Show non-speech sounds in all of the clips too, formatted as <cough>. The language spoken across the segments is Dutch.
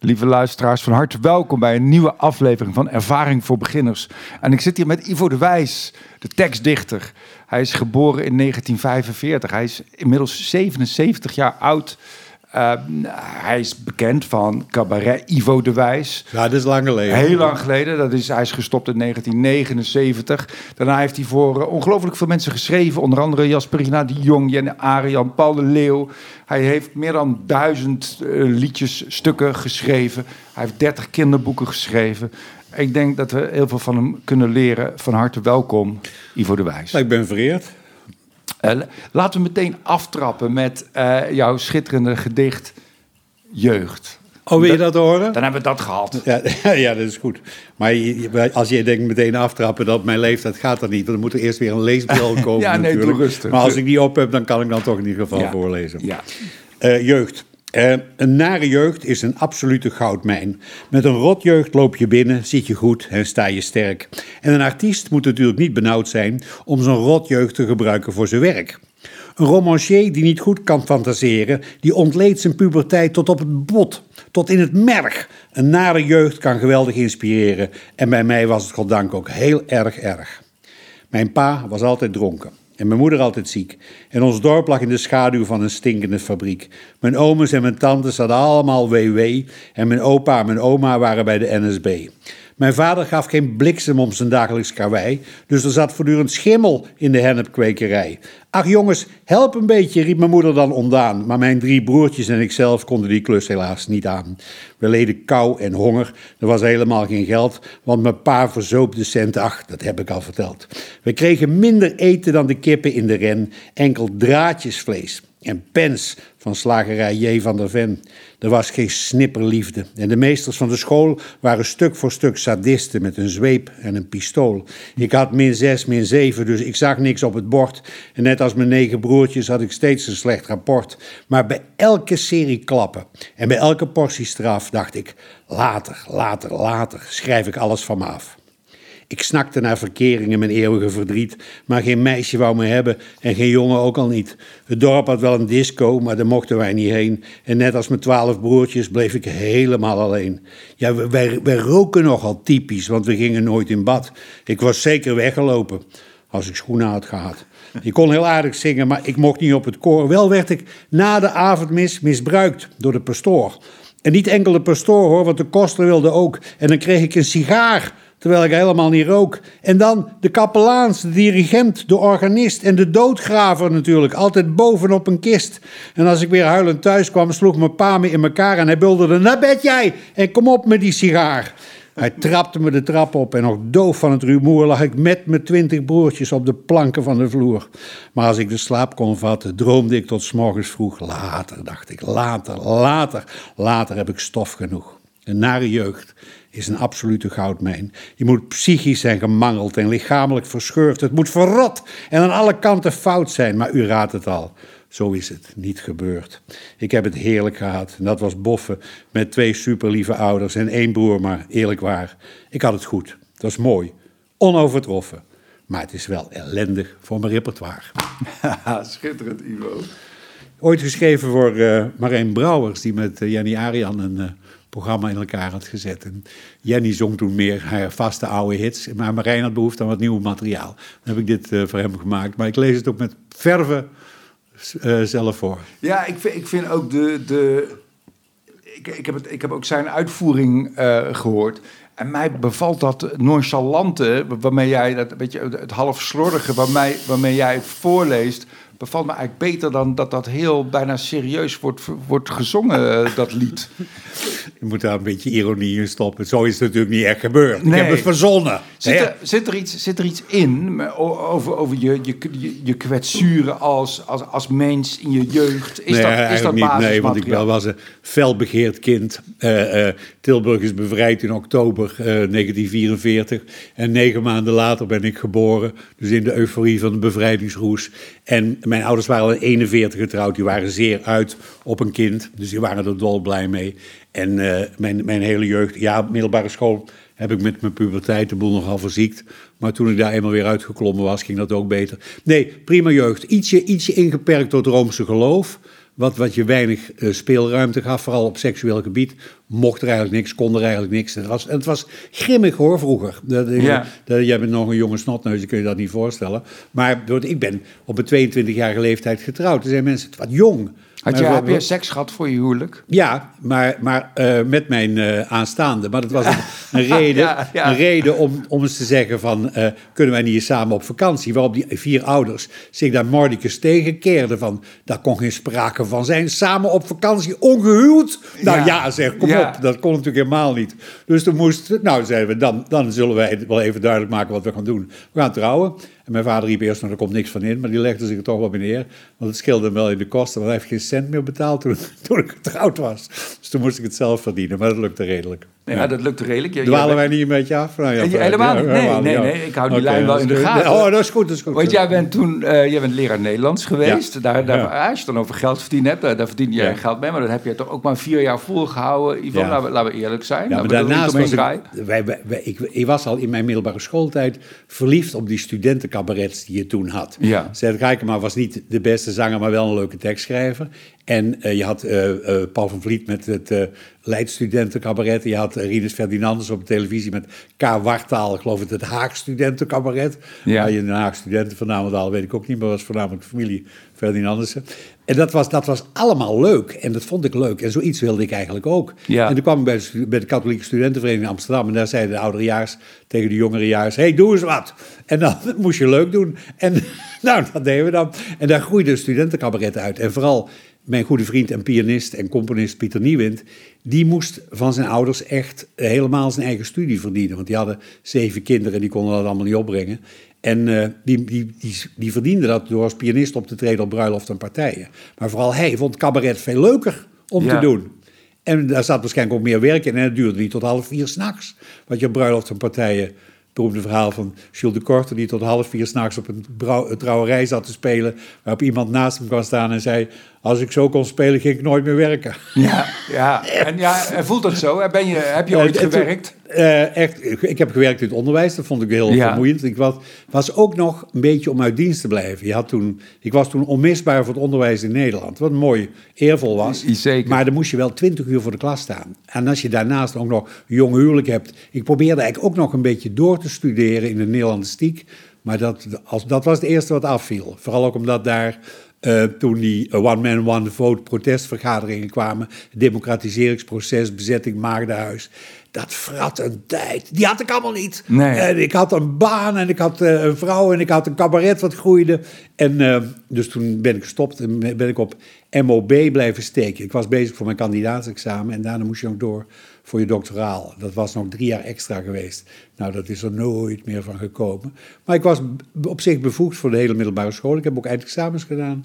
Lieve luisteraars, van harte welkom bij een nieuwe aflevering van Ervaring voor Beginners. En ik zit hier met Ivo de Wijs, de tekstdichter. Hij is geboren in 1945. Hij is inmiddels 77 jaar oud. Uh, hij is bekend van cabaret Ivo de Wijs. Ja, dat is lang geleden. Heel lang geleden. Dat is, hij is gestopt in 1979. Daarna heeft hij voor uh, ongelooflijk veel mensen geschreven. Onder andere Jasperina de Jong, Jenny Arian, Paul de Leeuw. Hij heeft meer dan duizend uh, liedjes, stukken geschreven. Hij heeft dertig kinderboeken geschreven. Ik denk dat we heel veel van hem kunnen leren. Van harte welkom, Ivo de Wijs. Ik ben vereerd. Uh, laten we meteen aftrappen met uh, jouw schitterende gedicht Jeugd. Oh, wil je dat, horen? Dan hebben we dat gehad. Ja, <laughs> ja, dat is goed. Maar als je denkt meteen aftrappen dat mijn leeftijd gaat dat niet. Dan moet er eerst weer een leesbril <laughs> komen ja, nee, natuurlijk. Maar als ik die op heb, dan kan ik dan toch in ieder geval ja. voorlezen. Ja. Uh, jeugd. Uh, een nare jeugd is een absolute goudmijn. Met een rotjeugd loop je binnen, zit je goed en sta je sterk. En een artiest moet natuurlijk niet benauwd zijn om zo'n rotjeugd te gebruiken voor zijn werk. Een romancier die niet goed kan fantaseren, die ontleedt zijn puberteit tot op het bot, tot in het merg. Een nare jeugd kan geweldig inspireren en bij mij was het goddank ook heel erg erg. Mijn pa was altijd dronken. En mijn moeder altijd ziek. En ons dorp lag in de schaduw van een stinkende fabriek. Mijn ooms en mijn tantes hadden allemaal WW. En mijn opa en mijn oma waren bij de NSB. Mijn vader gaf geen bliksem om zijn dagelijks karwei. Dus er zat voortdurend schimmel in de hennepkwekerij. Ach jongens, help een beetje, riep mijn moeder dan ondaan. Maar mijn drie broertjes en ikzelf konden die klus helaas niet aan. We leden kou en honger. Er was helemaal geen geld, want mijn pa verzoop de cent. Ach, dat heb ik al verteld. We kregen minder eten dan de kippen in de ren. Enkel draadjesvlees en pens van slagerij J. van der Ven. Er was geen snipperliefde. En de meesters van de school waren stuk voor stuk sadisten met een zweep en een pistool. Ik had min 6, min 7, dus ik zag niks op het bord. En net als mijn negen broertjes had ik steeds een slecht rapport. Maar bij elke serie klappen en bij elke portie straf dacht ik: later, later, later schrijf ik alles van me af. Ik snakte naar verkering in mijn eeuwige verdriet, maar geen meisje wou me hebben en geen jongen ook al niet. Het dorp had wel een disco, maar daar mochten wij niet heen. En net als mijn twaalf broertjes bleef ik helemaal alleen. Ja, wij, wij roken nogal typisch, want we gingen nooit in bad. Ik was zeker weggelopen, als ik schoenen had gehad. Ik kon heel aardig zingen, maar ik mocht niet op het koor. Wel werd ik na de avondmis misbruikt door de pastoor. En niet enkel de pastoor hoor, want de koster wilde ook. En dan kreeg ik een sigaar terwijl ik helemaal niet rook. En dan de kapelaans, de dirigent, de organist en de doodgraver natuurlijk, altijd bovenop een kist. En als ik weer huilend thuis kwam, sloeg mijn pa me in elkaar en hij bulderde, naar bed jij en kom op met die sigaar. Hij trapte me de trap op en nog doof van het rumoer lag ik met mijn twintig broertjes op de planken van de vloer. Maar als ik de slaap kon vatten, droomde ik tot morgens vroeg. Later, dacht ik, later, later, later heb ik stof genoeg. Een nare jeugd is een absolute goudmijn. Je moet psychisch zijn gemangeld en lichamelijk verscheurd. Het moet verrot en aan alle kanten fout zijn, maar u raadt het al. Zo is het niet gebeurd. Ik heb het heerlijk gehad. En dat was boffen met twee superlieve ouders en één broer, maar eerlijk waar. Ik had het goed. Dat was mooi. Onovertroffen. Maar het is wel ellendig voor mijn repertoire. Schitterend, Ivo. Ooit geschreven voor uh, Marijn Brouwers, die met uh, Arian een uh, programma in elkaar had gezet. En Jenny zong toen meer haar vaste oude hits, maar Marijn had behoefte aan wat nieuw materiaal. Dan heb ik dit voor hem gemaakt. Maar ik lees het ook met verve zelf voor. Ja, ik vind, ik vind ook de. de ik, ik, heb het, ik heb ook zijn uitvoering gehoord. En mij bevalt dat nonchalante, waarmee jij dat, weet je, het half slordige, waarmee, waarmee jij het voorleest, bevalt me eigenlijk beter dan dat dat heel bijna serieus wordt, wordt gezongen, dat lied. Je moet daar een beetje ironie in stoppen. Zo is het natuurlijk niet echt gebeurd. Nee. Ik heb het verzonnen. Zit er, zit er, iets, zit er iets in over, over je, je, je, kwetsuren als, als, als mens in je jeugd? Is nee, dat, is dat niet, Nee, want ik was een felbegeerd kind. Uh, uh, Tilburg is bevrijd in oktober uh, 1944. En negen maanden later ben ik geboren. Dus in de euforie van de bevrijdingsroes. En mijn ouders waren al in 41 getrouwd. Die waren zeer uit op een kind. Dus die waren er dol blij mee. En uh, mijn, mijn hele jeugd, ja, middelbare school heb ik met mijn puberteit de boel nogal verziekt. Maar toen ik daar eenmaal weer uitgeklommen was, ging dat ook beter. Nee, prima jeugd. Ietsje, ietsje ingeperkt door het Roomse geloof. Wat, wat je weinig eh, speelruimte gaf, vooral op seksueel gebied. Mocht er eigenlijk niks, kon er eigenlijk niks. En het was, en het was grimmig hoor, vroeger. Dat, Ja. dat, jij bent nog een jonge snotneus, je kun je dat niet voorstellen. Maar ik ben op een 22-jarige leeftijd getrouwd. Er zijn mensen wat jong. Had je, heb je seks gehad voor je huwelijk? ja, maar, maar eh, met mijn eh, aanstaande. Maar dat was een, een <laughs> reden, Ja, ja. Een reden om, om eens te zeggen van... eh, kunnen wij niet eens samen op vakantie? Waarop die vier ouders zich daar mordicus tegenkeerden van... daar kon geen sprake van zijn. Samen op vakantie, ongehuwd? Nou Ja. ja, zeg, kom op. Dat kon natuurlijk helemaal niet. Dus toen moest... Nou, zeiden we, dan, dan zullen wij wel even duidelijk maken wat we gaan doen. We gaan trouwen. En mijn vader riep eerst, nou, er komt niks van in. Maar die legde zich er toch wel bij neer. Want het scheelde hem wel in de kosten. Want hij heeft geen cent meer betaald toen, <laughs> toen ik getrouwd was. Dus toen moest ik het zelf verdienen. Maar dat lukte redelijk. Ja, dat lukte redelijk. Dwalen wij niet een beetje af? Nou, ja, helemaal niet. Nee, nee, nee, ik hou die lijn wel dat in de gaten. Oh, dat is goed, dat is goed. Want jij bent toen, eh, jij bent leraar Nederlands geweest. Ja. Daar, daar, Ja. Als je het dan over geld verdiend hebt, daar, daar verdien je Ja. geld mee. Maar dat heb je toch ook maar vier jaar volgehouden. Ja. laten, we, laten we eerlijk zijn. Ja, maar daarnaast was ik, wij, wij, wij- ik, ik was al in mijn middelbare schooltijd verliefd op die studentencabarets die je toen had. Ja. Zed Rijkema was niet de beste zanger, maar wel een leuke tekstschrijver. En eh, je had eh, eh, Paul van Vliet met het eh Leidstudentencabaret. Je had uh, Rinus Ferdinandus op de televisie met K. Wartaal, ik geloof het, het Haag Studentencabaret. Ja. Waar je in Den Haag studenten weet ik ook niet, maar was voornamelijk familie Ferdinandussen. En dat was, dat was allemaal leuk. En dat vond ik leuk. En zoiets wilde ik eigenlijk ook. Ja. En toen kwam ik bij de, bij de katholieke studentenvereniging in Amsterdam. En daar zeiden de ouderejaars tegen de jongerejaars... hey, doe eens wat. En dan <laughs> moest je leuk doen. En <laughs> nou, dat deden we dan. En daar groeide een studentencabaret uit. En vooral mijn goede vriend en pianist en componist Pieter Niewind... die moest van zijn ouders echt helemaal zijn eigen studie verdienen. Want die hadden zeven kinderen, die konden dat allemaal niet opbrengen. En eh, die, die, die, die verdiende dat door als pianist op te treden op bruiloft en partijen. Maar vooral hij vond cabaret veel leuker om Ja. te doen. En daar zat waarschijnlijk ook meer werk in. En het duurde niet tot half vier s'nachts. Wat je bruiloft en partijen... Het beroemde verhaal van Jules de Korte... die tot half vier s'nachts op een brouw- een trouwerij zat te spelen... waarop iemand naast hem kwam staan en zei... als ik zo kon spelen, ging ik nooit meer werken. Ja, ja. En ja, voelt dat zo? Ben je, heb je ooit gewerkt? eh, echt, ik heb gewerkt in het onderwijs, dat vond ik heel Ja. vermoeiend. Ik was, was ook nog een beetje om uit dienst te blijven. Je had toen, ik was toen onmisbaar voor het onderwijs in Nederland, wat mooi eervol was. Zeker. Maar dan moest je wel twintig uur voor de klas staan. En als je daarnaast ook nog een jong huwelijk hebt. Ik probeerde eigenlijk ook nog een beetje door te studeren in de Nederlandistiek. Maar dat, als, dat was het eerste wat afviel. Vooral ook omdat daar eh, toen die eh, One Man, One Vote protestvergaderingen kwamen, democratiseringsproces, bezetting Maagdenhuis. Dat frat een tijd. Die had ik allemaal niet. Nee. En ik had een baan en ik had eh, een vrouw en ik had een cabaret wat groeide. En dus toen ben ik gestopt en ben ik op MOB blijven steken. Ik was bezig voor mijn kandidaatsexamen en daarna moest je nog door voor je doctoraal. Dat was nog drie jaar extra geweest. Nou, dat is er nooit meer van gekomen. Maar ik was op zich bevoegd voor de hele middelbare school. Ik heb ook eindexamens gedaan.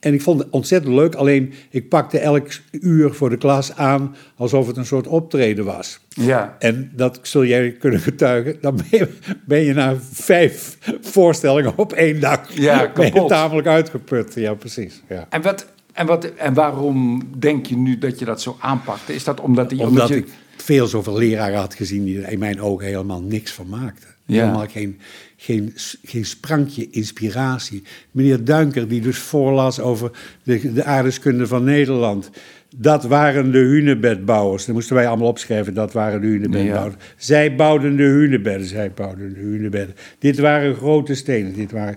En ik vond het ontzettend leuk, alleen ik pakte elk uur voor de klas aan alsof het een soort optreden was. Ja. En dat zul jij kunnen getuigen. Dan ben je, ben je na vijf voorstellingen op één dag Ja, <laughs> kapot. tamelijk uitgeput. Ja, precies. Ja. En, wat, en, wat, en waarom denk je nu dat je dat zo aanpakte? Is dat omdat, die, Omdat je, ik veel zoveel leraren had gezien die er in mijn ogen helemaal niks van maakten. Ja. Helemaal geen, geen, geen sprankje inspiratie. Meneer Duinker, die dus voorlas over de, de aardeskunde van Nederland. Dat waren de hunebedbouwers. Dat moesten wij allemaal opschrijven, dat waren de hunebedbouwers. Zij bouwden de hunebedden, zij bouwden de hunebedden. Dit waren grote stenen, dit waren...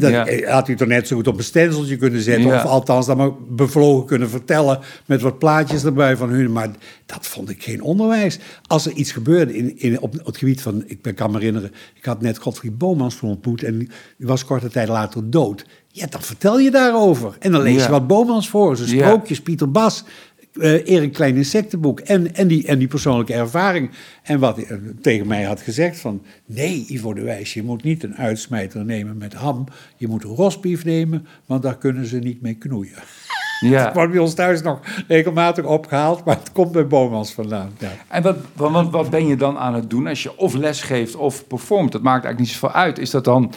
Dat Ja. eh, had u toch net zo goed op een stenseltje kunnen zetten. Ja. Of althans dan maar bevlogen kunnen vertellen met wat plaatjes erbij van hun. Maar dat vond ik geen onderwijs. Als er iets gebeurde in, in, op het gebied van... Ik kan me herinneren, ik had net Godfried Bomans ontmoet... en die was korte tijd later dood. Ja, dan vertel je daarover. En dan lees Ja. je wat Bomans voor. Zijn sprookjes, Pieter Bas... eh Erik Klein Insectenboek en, en, die, en die persoonlijke ervaring. En wat hij eh, tegen mij had gezegd van... Nee, Ivo de Wijs, je moet niet een uitsmijter nemen met ham. Je moet rosbief nemen, want daar kunnen ze niet mee knoeien. Het ja. <laughs> wordt bij ons thuis nog regelmatig opgehaald, maar het komt bij Bomans vandaan. Ja. En wat, wat, wat- wat ben je dan aan het doen als je of les geeft of performt? Dat maakt eigenlijk niet zoveel uit. Is dat dan...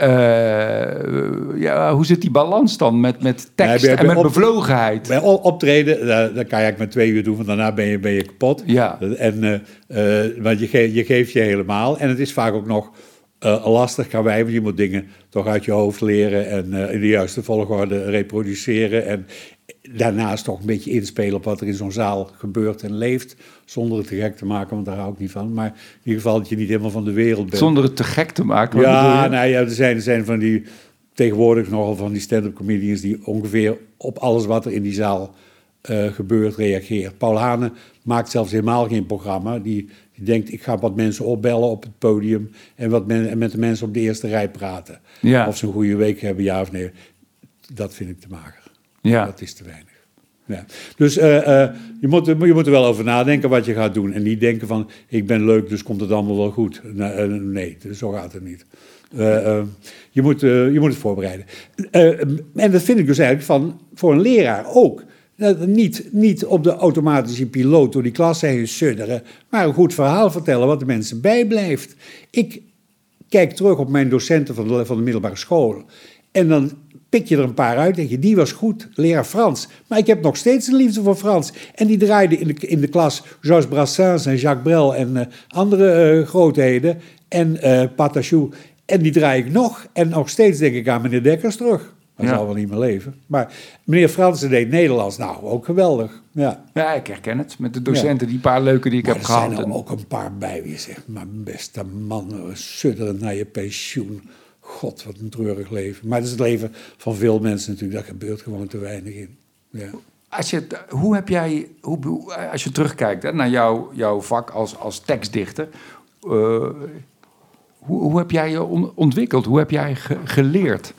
eh, ja, hoe zit die balans dan met, met tekst en met op- bevlogenheid? Bij optreden, daar, daar kan je eigenlijk met twee uur doen, want daarna ben je, ben je kapot. Ja. En, eh, eh, want je, ge- je geeft je helemaal. En het is vaak ook nog eh, lastig, kan wij, want je moet dingen toch uit je hoofd leren en eh, in de juiste volgorde reproduceren. En daarnaast toch een beetje inspelen op wat er in zo'n zaal gebeurt en leeft. Zonder het te gek te maken, want daar hou ik niet van. Maar in ieder geval dat je niet helemaal van de wereld bent. Zonder het te gek te maken? Ja, nou ja, er zijn, er zijn van die tegenwoordig nogal van die stand-up comedians die ongeveer op alles wat er in die zaal eh, gebeurt reageert. Paul Hane maakt zelfs helemaal geen programma. Die, die denkt, ik ga wat mensen opbellen op het podium en, wat men, en met de mensen op de eerste rij praten. Ja. Of ze een goede week hebben, ja of nee. Dat vind ik te mager. Ja. Dat is te weinig. Ja. Dus eh, eh, je, moet, je moet er wel over nadenken wat je gaat doen. En niet denken van, ik ben leuk, dus komt het allemaal wel goed. Nee, eh, nee dus zo gaat het niet. Je, moet, je moet het voorbereiden. En dat vind ik dus eigenlijk van, voor een leraar ook. Niet, niet op de automatische piloot door die klas heen sudderen, maar een goed verhaal vertellen wat de mensen bijblijft. Ik kijk terug op mijn docenten van van de middelbare school. En dan pik je er een paar uit. Denk je, die was goed, leraar Frans. Maar ik heb nog steeds een liefde voor Frans. En die draaide in de, in de klas Georges Brassens en Jacques Brel en eh, andere eh, grootheden. En eh Patachou. En die draai ik nog. En nog steeds denk ik aan meneer Dekkers terug. Ja. zal wel niet meer leven. Maar meneer Fransen deed Nederlands. Nou, ook geweldig. Ja. Ja, ik herken het. Met de docenten, die paar leuke die ik Maar heb er zijn gehad. er En- ook een paar bij wie je zegt, mijn beste man, sudderen naar je pensioen. God, wat een treurig leven. Maar dat is het leven van veel mensen natuurlijk. Daar gebeurt gewoon te weinig in. Ja. Als je, het- hoe heb jij, hoe, als je terugkijkt hè, naar jouw, jouw vak als, als tekstdichter, eh, hoe, hoe heb jij je on- ontwikkeld? Hoe heb jij ge- geleerd?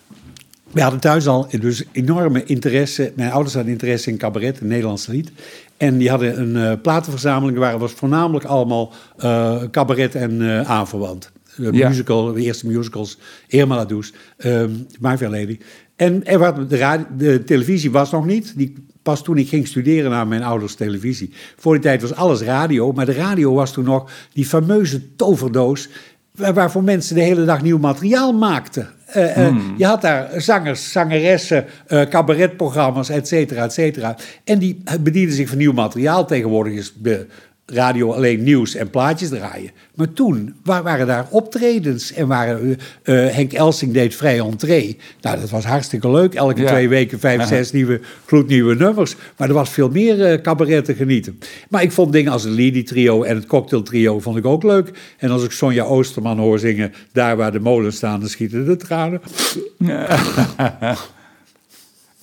We hadden thuis al dus enorme interesse. Mijn ouders hadden interesse in cabaret, een Nederlands lied. En die hadden een eh, platenverzameling waar was voornamelijk allemaal eh, cabaret en eh, aanverwant. De Ja. musical, de eerste musicals, Irma La Douce, ehm My Fair Lady. En er was, de, radio, de televisie was nog niet. Die, pas toen ik ging studeren naar mijn ouders televisie. Voor die tijd was alles radio, maar de radio was toen nog die fameuze toverdoos waar- waarvoor mensen de hele dag nieuw materiaal maakten. Eh, eh, Je had daar zangers, zangeressen, eh, cabaretprogramma's, et cetera, et cetera. En die bedienden zich van nieuw materiaal. Tegenwoordig is radio alleen nieuws en plaatjes draaien. Maar toen wa- waren daar optredens en waren, eh, eh, Henk Elsing deed vrij entree. Nou, dat was hartstikke leuk. Elke Ja. twee weken vijf, zes nieuwe, gloednieuwe nummers. Maar er was veel meer eh, cabaret te genieten. Maar ik vond dingen als het Lady Trio en het Cocktail Trio vond ik ook leuk. En als ik Sonja Oosterman hoor zingen... daar waar de molens staan, dan schieten de tranen. <laughs>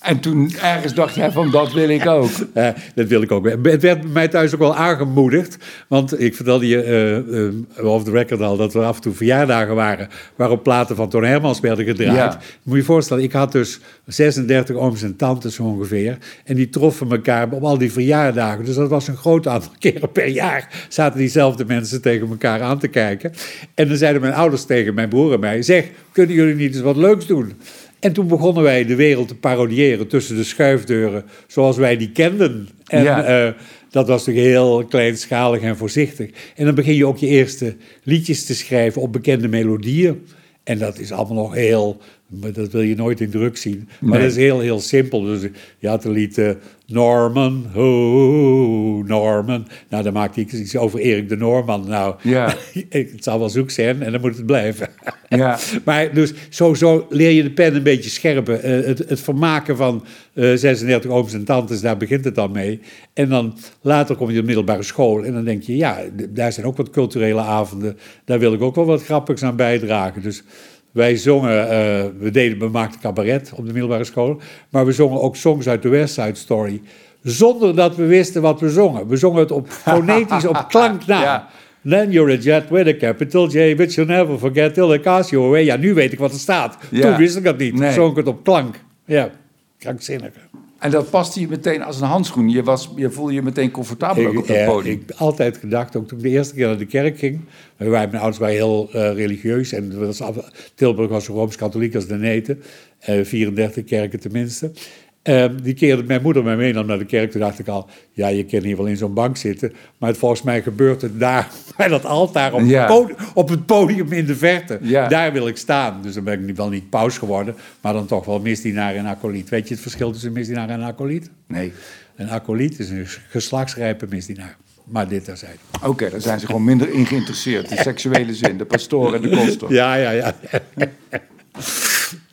En toen ergens dacht jij van, dat wil ik ook. Eh, dat wil ik ook. Het werd mij thuis ook wel aangemoedigd. Want ik vertelde je eh uh, off the record al dat er af en toe verjaardagen waren. waarop platen van Toon Hermans werden gedraaid. Ja. Moet je je voorstellen, ik had dus 36 ooms en tantes zo ongeveer. En die troffen elkaar op al die verjaardagen. Dus dat was een groot aantal <laughs> keren per jaar. zaten diezelfde mensen tegen elkaar aan te kijken. En dan zeiden mijn ouders tegen mijn broer en mij: Zeg, kunnen jullie niet eens wat leuks doen? En toen begonnen wij de wereld te parodiëren tussen de schuifdeuren zoals wij die kenden. En Ja. eh, dat was toch heel kleinschalig en voorzichtig. En dan begin je ook je eerste liedjes te schrijven op bekende melodieën. En dat is allemaal nog heel, maar dat wil je nooit in druk zien. Maar Nee. dat is heel, heel simpel. Dus je had een lied eh, Norman, oh Norman. Nou, dan maakte ik iets over Erik de Norman. Nou, Ja. <laughs> het zal wel zoek zijn en dan moet het blijven. <laughs> Ja. Maar dus zo, zo leer je de pen een beetje scherpen. Eh, het, het vermaken van eh 36 ooms en tantes, daar begint het dan mee. En dan later kom je op de middelbare school en dan denk je, ja, daar zijn ook wat culturele avonden. Daar wil ik ook wel wat grappigs aan bijdragen. Dus wij zongen, eh, we deden, we maakten cabaret op de middelbare school. Maar we zongen ook songs uit de West Side Story. Zonder dat we wisten wat we zongen. We zongen het op <laughs> fonetisch, op klank na. Ja. Then you're a jet with a capital J, which you'll never forget till the cast you away. Ja, nu weet ik wat er staat. Ja. Toen wist ik dat niet. Nee. Zong ik het op klank. Ja, krankzinnig. En dat paste je meteen als een handschoen. Je, was, je voelde je meteen comfortabel ook op dat eh, podium. ik heb altijd gedacht, ook toen ik de eerste keer naar de kerk ging. Waren, mijn ouders waren heel eh, religieus. En was Tilburg was zo rooms-katholiek als de neten. Eh 34 kerken tenminste. Eh, die keerde mijn moeder mij mee naar de kerk. Toen dacht ik al, ja, je kan hier wel in zo'n bank zitten. Maar het, volgens mij gebeurt het daar, <laughs> bij dat altaar, op, Ja. het, podium, op het podium in de verte. Ja. Daar wil ik staan. Dus dan ben ik wel niet paus geworden. Maar dan toch wel misdienaar en acoliet. Weet je het verschil tussen misdienaar en acoliet? Nee. Een acoliet is een geslachtsrijpe misdienaar. Maar dit terzijde. Oké, daar zijn ze gewoon minder in geïnteresseerd. In seksuele zin, de pastoor en de koster. Ja, ja, ja. <laughs>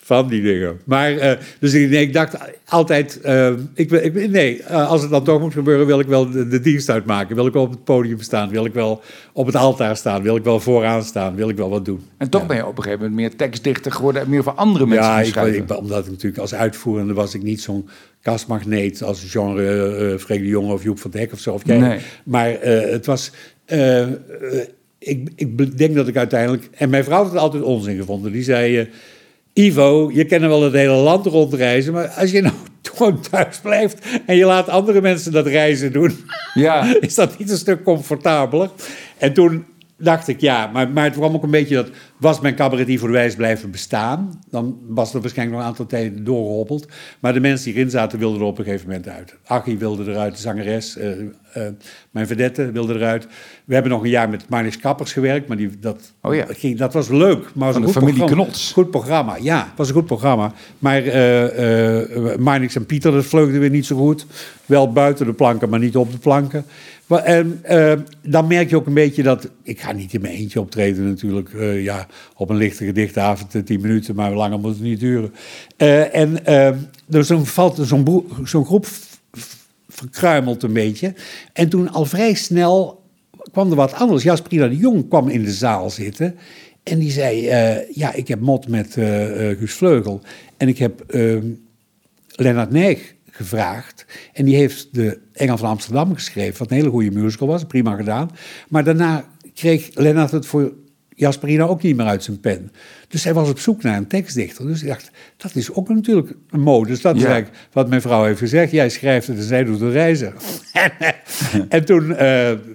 van die dingen. Maar, eh, dus ik, nee, ik dacht altijd, eh, ik, ik, nee, eh, als het dan toch moet gebeuren, wil ik wel de, de, dienst uitmaken. Wil ik wel op het podium staan, wil ik wel op het altaar staan, wil ik wel vooraan staan, wil ik wel wat doen. En toch ben je op een gegeven moment meer tekstdichter geworden en meer voor andere mensen ja, schrijven. Ik, omdat ik natuurlijk als uitvoerende was ik niet zo'n kastmagneet als genre Freek de Jonge of Joep van Dek of zo. Of jij. Nee. Maar het was ik, ik denk dat ik uiteindelijk. En mijn vrouw had het altijd onzin gevonden. Die zei: Ivo, je kan wel het hele land rondreizen. Maar als je <laughs> nou gewoon thuis blijft. en je laat andere mensen dat reizen doen. Ja. <laughs> is dat niet een stuk comfortabeler? En toen dacht ik, ja, maar, maar het kwam ook een beetje dat... was mijn cabaretier voor de wijs blijven bestaan... dan was er waarschijnlijk nog een aantal tijden doorgehobbeld. Maar de mensen die erin zaten wilden er op een gegeven moment uit. Achie wilde eruit, de zangeres. Uh, uh, mijn vedette wilde eruit. We hebben nog een jaar met Marnix Kappers gewerkt... maar die, dat, oh ja. ging, dat was leuk. Maar Van de familie Knots. Goed programma, ja. Het was een goed programma. Maar uh, Marnix en Pieter, dat vleugde weer niet zo goed. Wel buiten de planken, maar niet op de planken. En uh, dan merk je ook een beetje dat. Ik ga niet in mijn eentje optreden, natuurlijk. Uh, ja, op een lichte gedichtavond, uh, tien minuten, maar langer moet het niet duren. en dus dan valt zo'n groep verkruimelt een beetje. En toen al vrij snel kwam er wat anders. Jasperina de Jong kwam in de zaal zitten. En die zei: Ja, ik heb mot met Guus Vleugel. En ik heb ehm, Lennart Neig gevraagd. En die heeft de Engel van Amsterdam geschreven, wat een hele goede musical was, prima gedaan. Maar daarna kreeg Lennart het voor Jasperina ook niet meer uit zijn pen. Dus hij was op zoek naar een tekstdichter. Dus ik dacht, dat is ook natuurlijk een mode. Dus dat is eigenlijk wat mijn vrouw heeft gezegd. Jij schrijft het en zij doet de reizen. <laughs> en toen uh,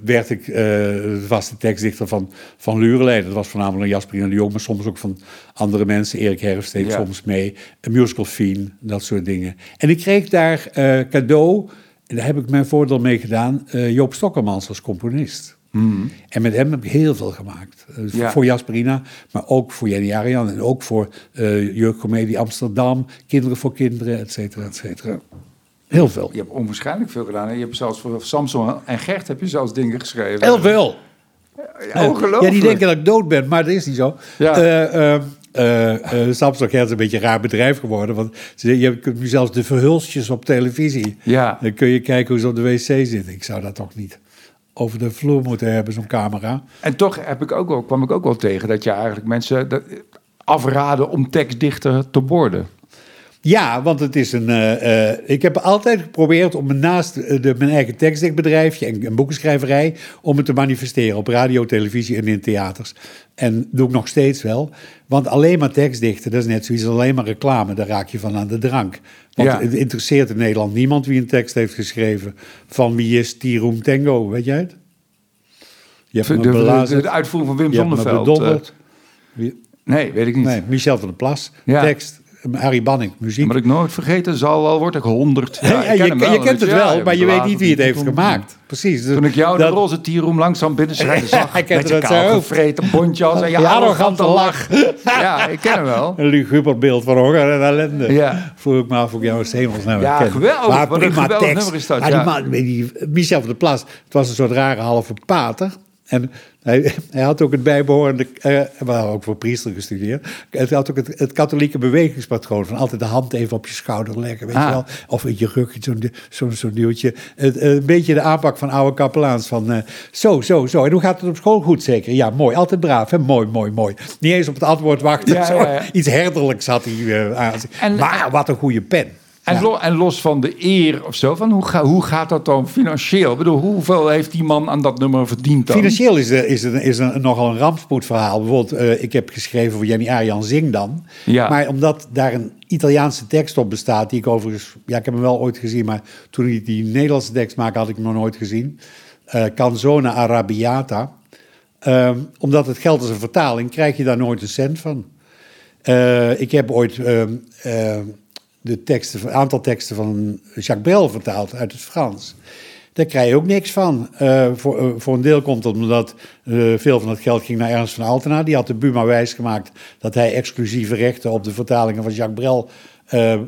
werd ik uh, vaste tekstdichter van, van Lurelei. Dat was voornamelijk Jasperina de Jong, maar soms ook van andere mensen. Erik Herfst deed soms mee. Een musical Fiend, dat soort dingen. En ik kreeg daar uh, cadeau, en daar heb ik mijn voordeel mee gedaan, Joop Stokkermans als componist. Mm. En met hem heb ik heel veel gemaakt. Uh, Voor Jasperina, maar ook voor Jenny Arian. En ook voor uh, Jeugdcomedie Amsterdam, Kinderen voor Kinderen, et cetera, et cetera. Heel veel. Je hebt onwaarschijnlijk veel gedaan. Je hebt zelfs voor Samson en Gert heb je zelfs dingen geschreven. Heel veel. Ja, ongelooflijk. Ja, die denken dat ik dood ben, maar dat is niet zo. Ja. Uh, uh, uh, Samsung is een beetje een raar bedrijf geworden. Want je kunt nu zelfs de verhulsjes op televisie. Ja. Dan kun je kijken hoe ze op de wc zitten. Ik zou dat toch niet over de vloer moeten hebben, zo'n camera. En toch heb ik ook wel, kwam ik ook wel tegen dat je eigenlijk mensen afraden om tekstdichter te worden. Ja, want het is een. Uh, uh, ik heb altijd geprobeerd om naast de, mijn eigen tekstdichtbedrijfje en, en boekenschrijverij. om het te manifesteren op radio, televisie en in theaters. En doe ik nog steeds wel. Want alleen maar tekstdichten, dat is net zoiets alleen maar reclame. Daar raak je van aan de drank. Want het interesseert in Nederland niemand wie een tekst heeft geschreven. van wie is Tiroem Tango, weet jij het? Je hebt de, de, de, uitvoering van Wim Zonneveld. Uh, nee, weet ik niet. Nee, Michel van der Plas, tekst. Harry Banning, muziek. Maar ik nooit vergeten, zal wel word ik honderd. Ja, je, je, kent het wel, maar je weet niet wie het heeft gemaakt. Precies. Toen ik jou de roze tierroom langzaam binnenschrijven <laughs> zag, ik met je kaal gevreten bontje als en je arrogante lach. <laughs> ja, ik ken hem wel. Een luguber beeld van honger en ellende. Ja. Voel ik me af of jou eens hemels nou Ja, geweldig. Maar prima tekst. Is dat, ja. die, Michel van der Plas, het was een soort rare halve pater. En hij, hij, had ook het bijbehorende, hadden ook voor priester gestudeerd. Hij had ook het, het, katholieke bewegingspatroon van altijd de hand even op je schouder leggen, weet je ah. wel. Of in je rug, zo'n zo, zo duwtje. Het, een beetje de aanpak van oude kapelaans van uh, zo, zo, zo. En hoe gaat het op school? Goed zeker. Ja, mooi. Altijd braaf, hè? Mooi, mooi, mooi. Niet eens op het antwoord wachten. Ja, ja, ja. Iets herderlijks had hij uh, aan. En, maar wat een goede pen. En, los van de eer of zo, van hoe, ga, hoe gaat dat dan financieel? Ik bedoel, hoeveel heeft die man aan dat nummer verdiend dan? Financieel is, er, is, er, is er nogal een rampspoedverhaal. Bijvoorbeeld, uh, ik heb geschreven voor Jenny Arjan Zing dan. Ja. Maar omdat daar een Italiaanse tekst op bestaat, die ik overigens... Ja, ik heb hem wel ooit gezien, maar toen ik die Nederlandse tekst maakte, had ik hem nog nooit gezien. Uh, Canzone Arabiata. Uh, omdat het geldt als een vertaling, krijg je daar nooit een cent van. Uh, ik heb ooit ehm, de teksten, een aantal teksten van Jacques Brel vertaald uit het Frans. Daar krijg je ook niks van. Uh, voor, uh, voor een deel komt het omdat uh, veel van het geld ging naar Ernst van Altena. Die had de Buma wijsgemaakt dat hij exclusieve rechten op de vertalingen van Jacques Brel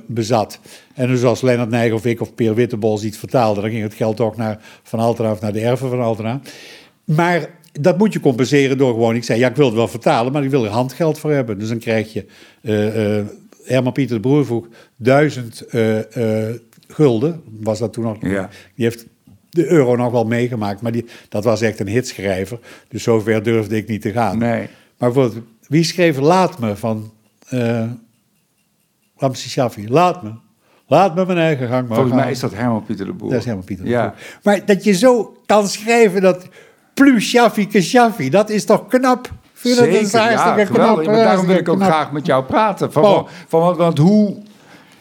bezat. En dus als Lennart Nijg of ik of Peer Wittebols iets vertaalde, dan ging het geld ook naar Van Altena of naar de erven van Altena. Maar dat moet je compenseren door gewoon, ik zei, ja, ik wil het wel vertalen, maar ik wil er handgeld voor hebben. Dus dan krijg je Herman Pieter de Broer vroeg duizend eh, eh, gulden, was dat toen nog. Ja. Die heeft de euro nog wel meegemaakt, maar die, dat was echt een hitschrijver. Dus zover durfde ik niet te gaan. Nee. Maar bijvoorbeeld, wie schreef Laat me van uh, Ramses Shaffi? Laat me. Laat me mijn eigen gang maar Volgens mij gaan. is dat Herman Pieter de Boer. Dat is Herman Pieter de Ja. Boer. Maar dat je zo kan schrijven dat plus Shaffi ke Shaffi, dat is toch knap? Vind je dat een Zeker, ja, geweldig. Maar daarom wil ik ook knap. graag met jou praten. Van, Oh. van, want, hoe...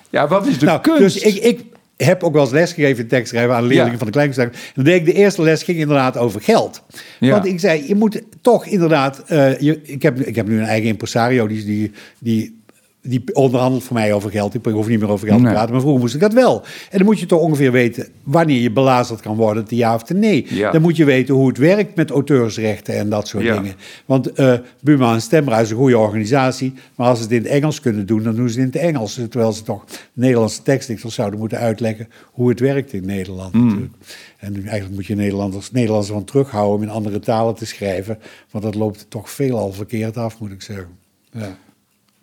Ja, wat is de Nou, kunst? dus ik, ik heb ook wel eens lesgegeven in tekstschrijven aan leerlingen Ja. van de kleinkunstacademie. Dan deed ik de eerste les ging inderdaad over geld. Ja. Want ik zei, je moet toch inderdaad... eh, je, ik, heb, ik heb nu een eigen impresario die, die, die, die onderhandelt voor mij over geld. Ik hoef niet meer over geld Nee. te praten, maar vroeger moest ik dat wel. En dan moet je toch ongeveer weten wanneer je belazerd kan worden, te ja of te nee. Ja. Dan moet je weten hoe het werkt met auteursrechten en dat soort Ja. dingen. Want eh Buma en Stemra is een goede organisatie, maar als ze het in het Engels kunnen doen, dan doen ze het in het Engels. Terwijl ze toch Nederlandse tekstdichters zouden moeten uitleggen hoe het werkt in Nederland. Mm. natuurlijk. En eigenlijk moet je Nederlanders, Nederlanders van terughouden om in andere talen te schrijven, want dat loopt toch veelal verkeerd af, moet ik zeggen. Ja.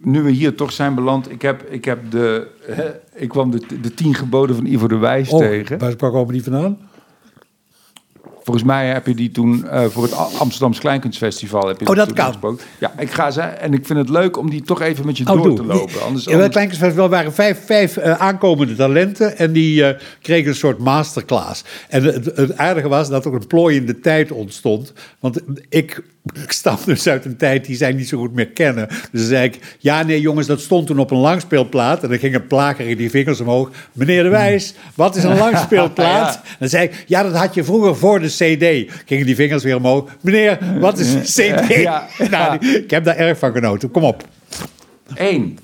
Nu we hier toch zijn beland, ik heb, ik heb de... Hè, ik kwam de, de tien geboden van Ivo de Wijs Oh, tegen. waar komen die vandaan? Volgens mij heb je die toen eh, voor het A- Amsterdams Kleinkunstfestival... Heb je Oh, dat kan. gesproken. Ja, ik ga ze... En ik vind het leuk om die toch even met je Oh, door doe. te lopen. Anders, In het Kleinkunstfestival waren vijf, vijf eh, aankomende talenten en die eh, kregen een soort masterclass. En het, het aardige was dat er een plooiende tijd ontstond. Want ik, ik stam dus uit een tijd die zij niet zo goed meer kennen. Dus zei ik, ja nee jongens, dat stond toen op een langspeelplaat. En dan ging een plager die vingers omhoog. Meneer De Wijs, wat is een <laughs> langspeelplaat? Ja. Dan zei ik, ja dat had je vroeger voor de cd. Gingen die vingers weer omhoog. Meneer, wat is een cd? <laughs> Ja. <laughs> Nou, ik heb daar erg van genoten. Kom op. Eén.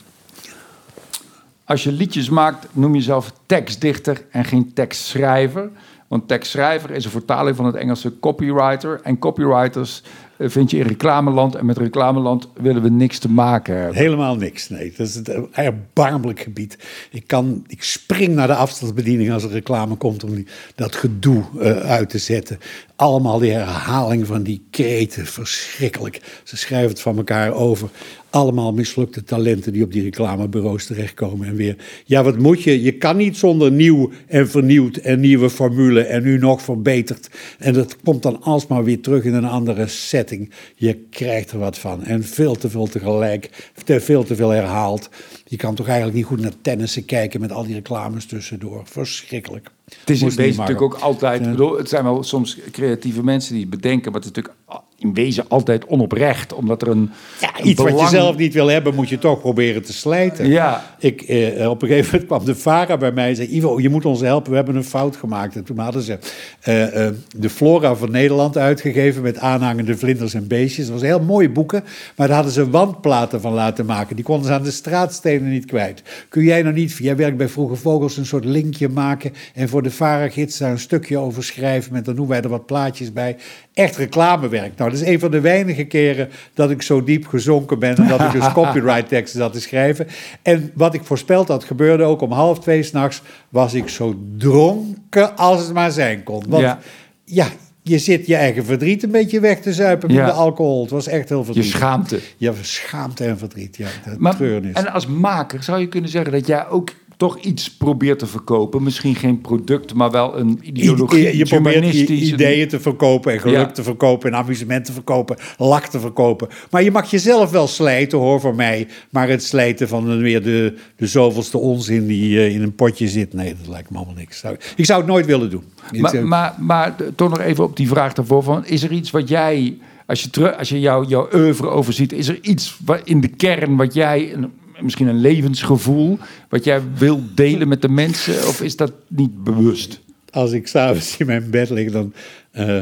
Als je liedjes maakt, noem jezelf tekstdichter en geen tekstschrijver. Want tekstschrijver is een vertaling van het Engelse copywriter. En copywriters vind je in reclameland. En met reclameland willen we niks te maken hebben. Helemaal niks, nee. Dat is een erbarmelijk gebied. Ik, kan, ik spring naar de afstandsbediening als er reclame komt om die, dat gedoe eh, uit te zetten. Allemaal die herhaling van die kreten, verschrikkelijk. Ze schrijven het van elkaar over. Allemaal mislukte talenten die op die reclamebureaus terechtkomen en weer. Ja, wat moet je? Je kan niet zonder nieuw en vernieuwd en nieuwe formule en nu nog verbeterd. En dat komt dan alsmaar weer terug in een andere setting. Je krijgt er wat van. En veel te veel tegelijk, te veel te veel herhaald. Je kan toch eigenlijk niet goed naar tennissen kijken met al die reclames tussendoor. Verschrikkelijk. Het is in maken. natuurlijk ook altijd... ik bedoel, het zijn wel soms creatieve mensen die het bedenken... maar het is natuurlijk in wezen altijd onoprecht. Omdat er een, Ja, een iets wat je zelf niet wil hebben, moet je toch proberen te slijten. Ja. Ik, eh, op een gegeven moment kwam de VARA bij mij en zei... Ivo, je moet ons helpen, we hebben een fout gemaakt. En toen hadden ze eh, eh, de Flora van Nederland uitgegeven... met aanhangende vlinders en beestjes. Dat was heel mooie boeken, maar daar hadden ze wandplaten van laten maken. Die konden ze aan de straatstenen niet kwijt. Kun jij nou niet, jij werkt bij Vroege Vogels... een soort linkje maken en voor de VARA-gids daar een stukje over schrijven... met dan doen wij er wat plaatjes bij. Echt reclamewerk. Nou, dat is een van de weinige keren dat ik zo diep gezonken ben... en dat ik dus <laughs> copyright teksten zat te schrijven. En wat ik voorspeld had, gebeurde ook om half twee s'nachts... was ik zo dronken als het maar zijn kon. Want Ja. ja, je zit je eigen verdriet een beetje weg te zuipen Ja. met de alcohol. Het was echt heel Je verdrietig. schaamte. Ja, schaamte en verdriet, ja. De Maar, treurnis. en als maker zou je kunnen zeggen dat jij ook toch iets probeert te verkopen. Misschien geen product, maar wel een ideologie. je, probeert ideeën te verkopen en geluk Ja. te verkopen en amusement te verkopen, lak te verkopen. Maar je mag jezelf wel slijten hoor, voor mij. Maar het slijten van weer de, de zoveelste onzin die eh, in een potje zit, nee, dat lijkt me allemaal niks. Ik zou het nooit willen doen. Maar, maar, maar toch nog even op die vraag daarvoor. Van, is er iets wat jij, als je, terug, als je jou, jouw oeuvre overziet... is er iets wat in de kern wat jij... Een, misschien een levensgevoel... wat jij wil delen met de mensen? Of is dat niet bewust? Als ik s'avonds in mijn bed lig dan, eh,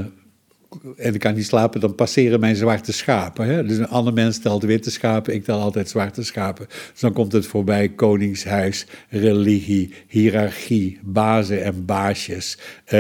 en ik kan niet slapen, dan passeren mijn zwarte schapen. Hè? Dus een ander mens telt witte schapen, ik tel altijd zwarte schapen. Dus dan komt het voorbij koningshuis, religie, hiërarchie, bazen en baasjes, eh,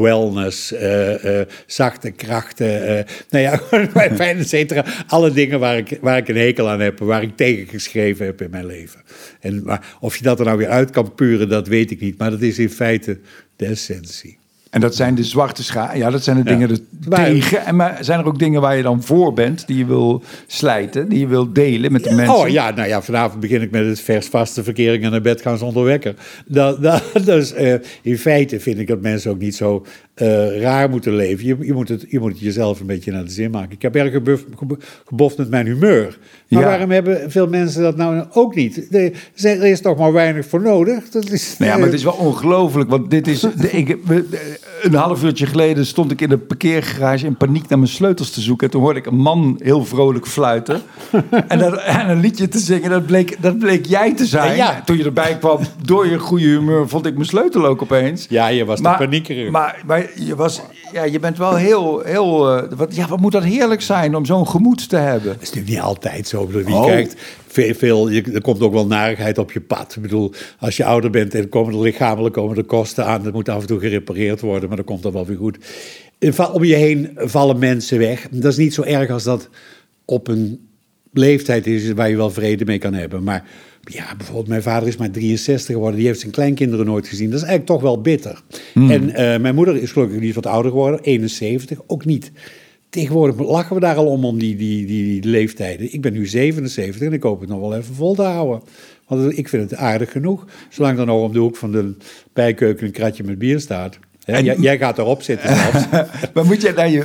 wellness, eh, zachte krachten, nou ja, <laughs> fijn, et cetera. Alle dingen waar ik, waar ik een hekel aan heb, waar ik tegen geschreven heb in mijn leven. En, maar of je dat er nou weer uit kan puren, dat weet ik niet. Maar dat is in feite de essentie. En dat zijn de zwarte schaar. Ja, dat zijn de Ja. dingen er Maar- tegen. En maar zijn er ook dingen waar je dan voor bent, die je wil slijten, die je wil delen met de mensen? Oh ja, nou ja, vanavond begin ik met het versvaste verkering en naar bed gaan zonder wekker. Dat, dat, <laughs> dus eh, in feite vind ik dat mensen ook niet zo eh, raar moeten leven. Je, je, moet het, je moet het jezelf een beetje naar de zin maken. Ik heb erg gebuf, geboft met mijn humeur. Maar Ja. waarom hebben veel mensen dat nou ook niet? Er, is toch maar weinig voor nodig. Dat is, Nou ja, maar het is wel ongelooflijk, want dit is... <laughs> De, ik, een half uurtje geleden stond ik in de parkeergarage in paniek naar mijn sleutels te zoeken. En toen hoorde ik een man heel vrolijk fluiten. <laughs> en, dat, en een liedje te zingen, dat bleek, dat bleek jij te zijn. Ja. Toen je erbij kwam, door je goede humeur, vond ik mijn sleutel ook opeens. Ja, je was de paniekerig. Maar, maar je, was, ja, je bent wel heel... heel eh, wat, ja, wat moet dat heerlijk zijn om zo'n gemoed te hebben. Dat is natuurlijk niet altijd zo. Ik bedoel, Je Oh. kijkt veel, veel je, er komt ook wel narigheid op je pad. Ik bedoel, als je ouder bent en komen er lichamelijk komen er kosten aan. Dat moet af en toe gerepareerd worden, maar dan komt dat wel weer goed. Om je heen vallen mensen weg. Dat is niet zo erg als dat op een leeftijd is waar je wel vrede mee kan hebben. Maar ja, bijvoorbeeld mijn vader is maar 63 geworden. Die heeft zijn kleinkinderen nooit gezien. Dat is eigenlijk toch wel bitter. En eh, mijn moeder is gelukkig niet wat ouder geworden. 71, ook niet. Tegenwoordig lachen we daar al om, om die, die, die, die leeftijden. Ik ben nu 77 en ik hoop het nog wel even vol te houden. Want ik vind het aardig genoeg. Zolang er nog om de hoek van de bijkeuken een kratje met bier staat. Hè, jij, jij gaat erop zitten zelfs. <laughs> maar moet jij daar je,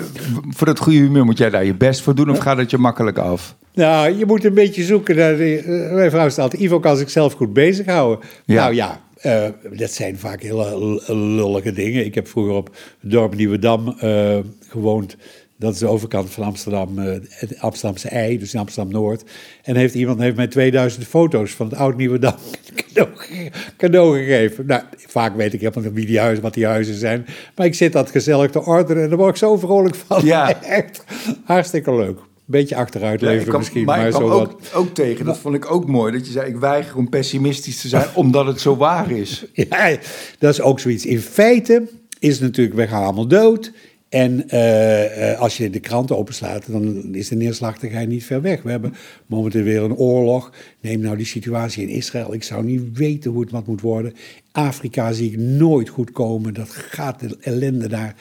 voor dat goede humeur, moet jij daar je best voor doen of gaat het je makkelijk af? Nou, je moet een beetje zoeken naar... De, eh, mijn vrouw stelt, Ivo kan zichzelf goed bezighouden. Ja. Nou ja, eh, dat zijn vaak hele lullige dingen. Ik heb vroeger op het dorp Nieuwedam eh gewoond. Dat is de overkant van Amsterdam, eh, het Amsterdamse ei, dus in Amsterdam-Noord. En heeft iemand heeft mij 2000 foto's van het oud Nieuwedam <laughs> cadeau, ge- cadeau gegeven. Nou, vaak weet ik helemaal niet wie die huizen, wat die huizen zijn. Maar ik zit dat gezellig te ordenen en daar word ik zo vrolijk van. Ja. <laughs> Echt hartstikke leuk. Beetje achteruit Ja, leven kwam- misschien, maar maar, ik zo kwam wat. ook, ook tegen, dat vond ik ook mooi, dat je zei, ik weiger om pessimistisch te zijn, omdat het zo waar is. <laughs> Ja, dat is ook zoiets. In feite is het natuurlijk, we gaan allemaal dood. En eh, eh, als je de kranten openslaat, dan is de neerslachtigheid niet ver weg. We hebben momenteel weer een oorlog. Neem nou die situatie in Israël. Ik zou niet weten hoe het wat moet worden. Afrika zie ik nooit goed komen. Dat gaat, de ellende daar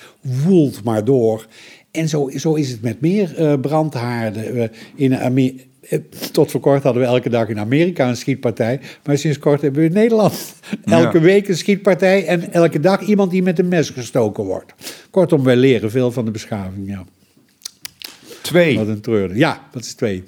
woelt maar door. En zo, zo is het met meer eh, brandhaarden. In Amerika. Tot voor kort hadden we elke dag in Amerika een schietpartij. Maar sinds kort hebben we in Nederland elke Ja. week een schietpartij. En elke dag iemand die met een mes gestoken wordt. Kortom, wij leren veel van de beschaving. Ja. Twee, Wat een treur. Ja, dat is twee.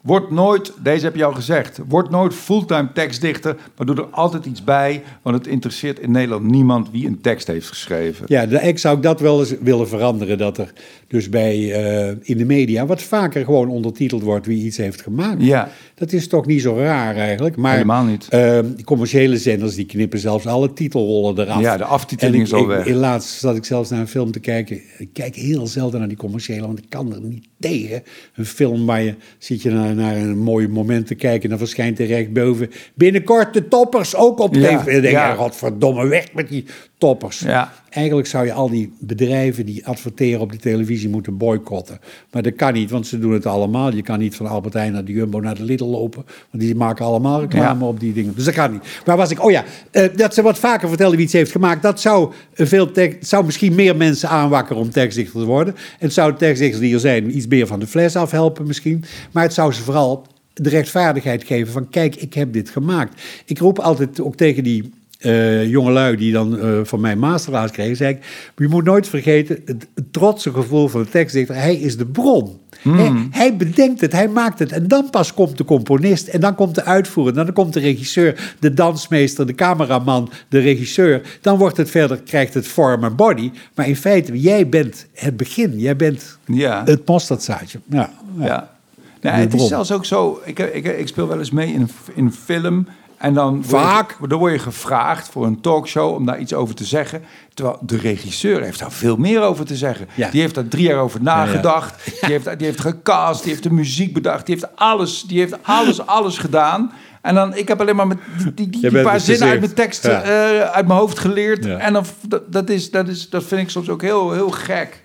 word nooit, deze heb je al gezegd, word nooit fulltime tekstdichter, maar doe er altijd iets bij, want het interesseert in Nederland niemand wie een tekst heeft geschreven. Ja, ex zou ik dat wel eens willen veranderen. Dat er dus bij eh, in de media wat vaker gewoon ondertiteld wordt wie iets heeft gemaakt. Ja. Dat is toch niet zo raar eigenlijk. Maar, Helemaal niet. eh, die commerciële zenders die knippen zelfs alle titelrollen eraf. Ja, de aftiteling is al weg. Laatst zat ik zelfs naar een film te kijken. Ik kijk heel zelden naar die commerciële, want ik kan er niet tegen. Een film waar je zit je naar, naar een mooi moment te kijken en dan verschijnt er recht boven binnenkort de toppers ook op Ja, tv. En dan denk ja. je, godverdomme, weg met die toppers. Ja. Eigenlijk zou je al die bedrijven die adverteren op die televisie moeten boycotten. Maar dat kan niet, want ze doen het allemaal. Je kan niet van Albert Heijn naar de Jumbo naar de Lidl lopen. Want die maken allemaal reclame Ja. op die dingen. Dus dat kan niet. Maar was ik, oh ja, eh, dat ze wat vaker vertellen wie iets heeft gemaakt. Dat zou, veel zou misschien meer mensen aanwakkeren om tekstdichter te worden. Het zou de tekstdichters die er zijn iets meer van de fles afhelpen misschien. Maar het zou ze vooral de rechtvaardigheid geven van kijk, ik heb dit gemaakt. Ik roep altijd ook tegen die eh jongelui die dan eh, van mij masterclass kregen, zei ik, je moet nooit vergeten het, het trotse gevoel van de tekstdichter, hij is de bron. Hij, hij bedenkt het, hij maakt het en dan pas komt de componist en dan komt de uitvoerder, dan komt de regisseur, de dansmeester, de cameraman, de regisseur. Dan wordt het verder, krijgt het vorm en body, maar in feite, jij bent het begin, jij bent Ja. het mosterdzaadje. Ja, ja. Nou, het is zelfs ook zo. Ik, ik, ik speel wel eens mee in in een film. En dan word je- Vaak. dan word je gevraagd voor een talkshow om daar iets over te zeggen. Terwijl de regisseur heeft daar veel meer over te zeggen. Ja. Die heeft daar drie jaar over nagedacht. Die, heeft, die heeft gecast, die heeft de muziek bedacht. Die heeft alles, die heeft alles, alles gedaan. En dan, ik heb alleen maar met die, die, paar zinnen uit mijn teksten Ja. eh, uit mijn hoofd geleerd. En dan, dat, dat, is, dat, is, dat vind ik soms ook heel, heel gek.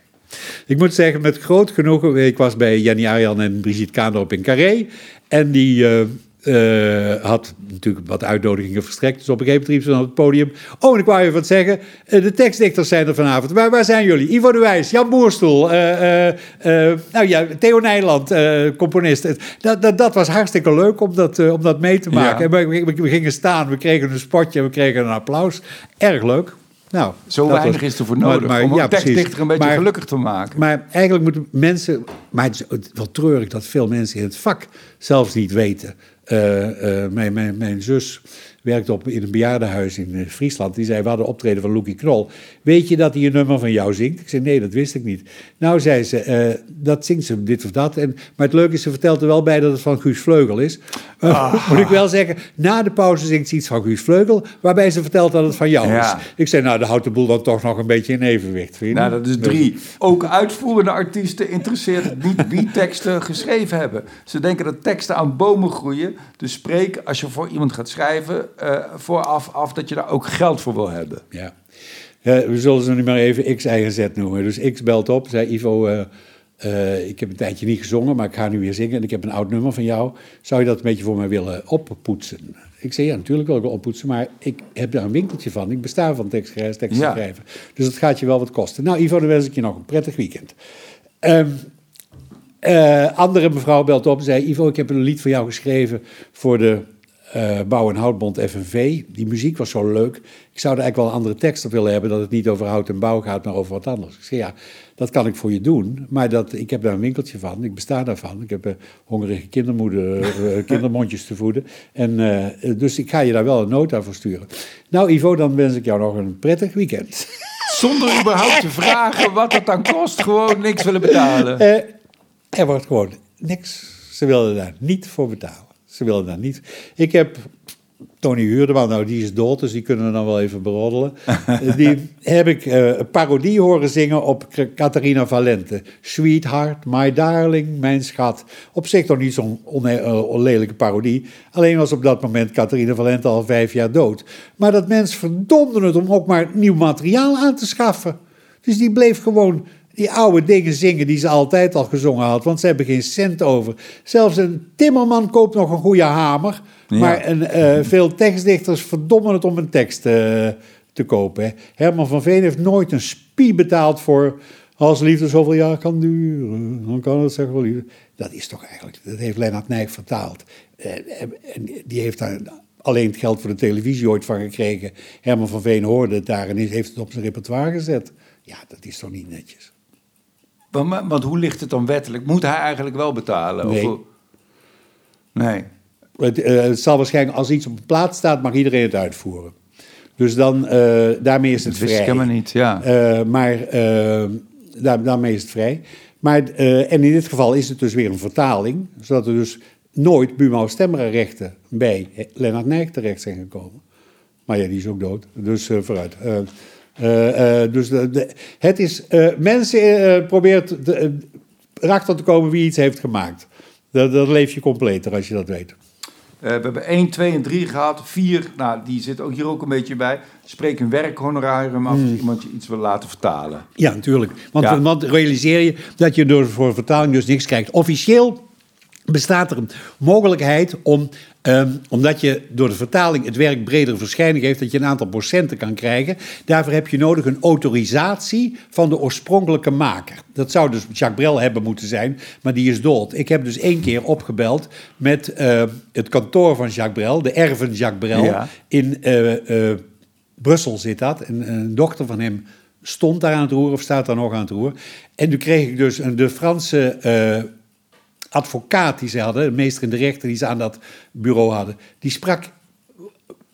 Ik moet zeggen, met groot genoegen. Ik was bij Jenny Arian en Brigitte Kaandorp in Carré. En die, eh, eh, had natuurlijk wat uitnodigingen verstrekt. Dus op een gegeven moment riep ze dan op het podium... Oh, en ik wou even wat zeggen. Eh, de tekstdichters zijn er vanavond. Waar, waar zijn jullie? Ivo de Wijs, Jan Boerstoel... eh, nou ja, Theo Nijland, componist. Dat, dat, dat was hartstikke leuk om dat, om dat mee te maken. Ja. En we, we, we gingen staan, we kregen een spotje... en we kregen een applaus. Erg leuk. Nou, Zo weinig was- is er voor nodig maar- om ja, tekstdichter een beetje Maar- gelukkig te maken. maar eigenlijk moeten mensen. Maar het is wel treurig dat veel mensen in het vak zelfs niet weten. Eh, eh, mijn, mijn, mijn zus werkte op, in een bejaardenhuis in eh, Friesland. Die zei: We hadden optreden van Loekie Knol. Weet je dat hij een nummer van jou zingt? Ik zei: Nee, dat wist ik niet. Nou, zei ze: eh, Dat zingt ze, dit of dat. En, maar het leuke is, ze vertelt er wel bij dat het van Guus Vleugel is. Eh, moet ik wel zeggen: Na de pauze zingt ze iets van Guus Vleugel. Waarbij ze vertelt dat het van jou Ja. is. Ik zei: Nou, dan houdt de boel dan toch nog een beetje in evenwicht. Vrienden. Nou, dat is drie. Ook uitvoerende artiesten interesseert het niet wie teksten geschreven hebben. Ze denken dat teksten aan bomen groeien. Dus spreek, als je voor iemand gaat schrijven, vooraf af dat je daar ook geld voor wil hebben. Ja. We zullen ze nu maar even X, Y Z noemen. Dus X belt op, zei Ivo, eh, eh, ik heb een tijdje niet gezongen, maar ik ga nu weer zingen. En ik heb een oud nummer van jou. Zou je dat een beetje voor mij willen oppoetsen? Ik zei, ja, natuurlijk wil ik wel oppoetsen, maar ik heb daar een winkeltje van. Ik besta van tekstschrijven, teksten Ja. schrijven. Dus dat gaat je wel wat kosten. Nou, Ivo, dan wens ik je nog een prettig weekend. Ehm, eh, andere mevrouw belt op en zei: Ivo, ik heb een lied voor jou geschreven voor de eh, Bouw- en Houtbond FNV. Die muziek was zo leuk. Ik zou er eigenlijk wel een andere tekst op willen hebben, dat het niet over hout en bouw gaat, maar over wat anders. Ik zei: Ja, dat kan ik voor je doen, maar dat, ik heb daar een winkeltje van. Ik besta daarvan. Ik heb eh, hongerige kindermoeder, eh, <laughs> kindermondjes te voeden. En, dus ik ga je daar wel een nota voor sturen. Nou, Ivo, dan wens ik jou nog een prettig weekend. Zonder überhaupt te vragen wat het dan kost, gewoon niks willen betalen. Er wordt gewoon niks. Ze wilden daar niet voor betalen. Ze wilden daar niet. Ik heb Tony Huurdeman, nou die is dood, dus die kunnen we dan wel even beroddelen. <laughs> Die heb ik eh, een parodie horen zingen op Catharina Valente. Sweetheart, my darling, mijn schat. Op zich toch niet zo'n eh, onlelijke parodie. Alleen was op dat moment Catharina Valente al vijf jaar dood. Maar dat mens verdomde het om ook maar nieuw materiaal aan te schaffen. Dus die bleef gewoon die oude dingen zingen die ze altijd al gezongen had. Want ze hebben geen cent over. Zelfs een timmerman koopt nog een goede hamer. Ja. Maar een, eh, veel tekstdichters verdommen het om een tekst eh, te kopen. Hè. Herman van Veen heeft nooit een spie betaald voor... Als liefde zoveel jaar kan duren, dan kan het zeggen wel liefde. Dat is toch eigenlijk... Dat heeft Lennart Nijg vertaald. Eh, en die heeft daar alleen het geld voor de televisie ooit van gekregen. Herman van Veen hoorde het daar en heeft het op zijn repertoire gezet. Ja, dat is toch niet netjes. Want, hoe ligt het dan wettelijk? Moet hij eigenlijk wel betalen? Nee. Of, nee. Het, eh, het zal waarschijnlijk, als iets op een plaat staat, mag iedereen het uitvoeren. Dus dan, eh, daarmee is het Dat wist ik vrij. helemaal niet, ja. Eh, maar daar, daarmee is het vrij. Maar, en in dit geval is het dus weer een vertaling, zodat er dus nooit Buma stemrechten bij Lennart Nijg terecht zijn gekomen. Maar ja, die is ook dood, dus vooruit. Eh, dus de, de- het is, eh, mensen probeert de, erachter te komen wie iets heeft gemaakt. Dat, dat leef je completer als je dat weet. We hebben 1, 2 en 3 gehad. 4, nou, die zit ook hier ook een beetje bij. Spreek een werkhonorarium af als iemand je iets wil laten vertalen. Ja, natuurlijk. Want, Ja. want realiseer je dat je door voor vertaling dus niks krijgt. Officieel bestaat er een mogelijkheid om, ehm, omdat je door de vertaling het werk bredere verschijning heeft, dat je een aantal procenten kan krijgen. Daarvoor heb je nodig een autorisatie van de oorspronkelijke maker. Dat zou dus Jacques Brel hebben moeten zijn, maar die is dood. Ik heb dus één keer opgebeld met eh, het kantoor van Jacques Brel, de erven Jacques Brel, Ja. in eh, eh, Brussel zit dat. En een dochter van hem stond daar aan het roer of staat daar nog aan het roer. En toen kreeg ik dus de Franse advocaat die ze hadden, de meester in de rechter die ze aan dat bureau hadden, die sprak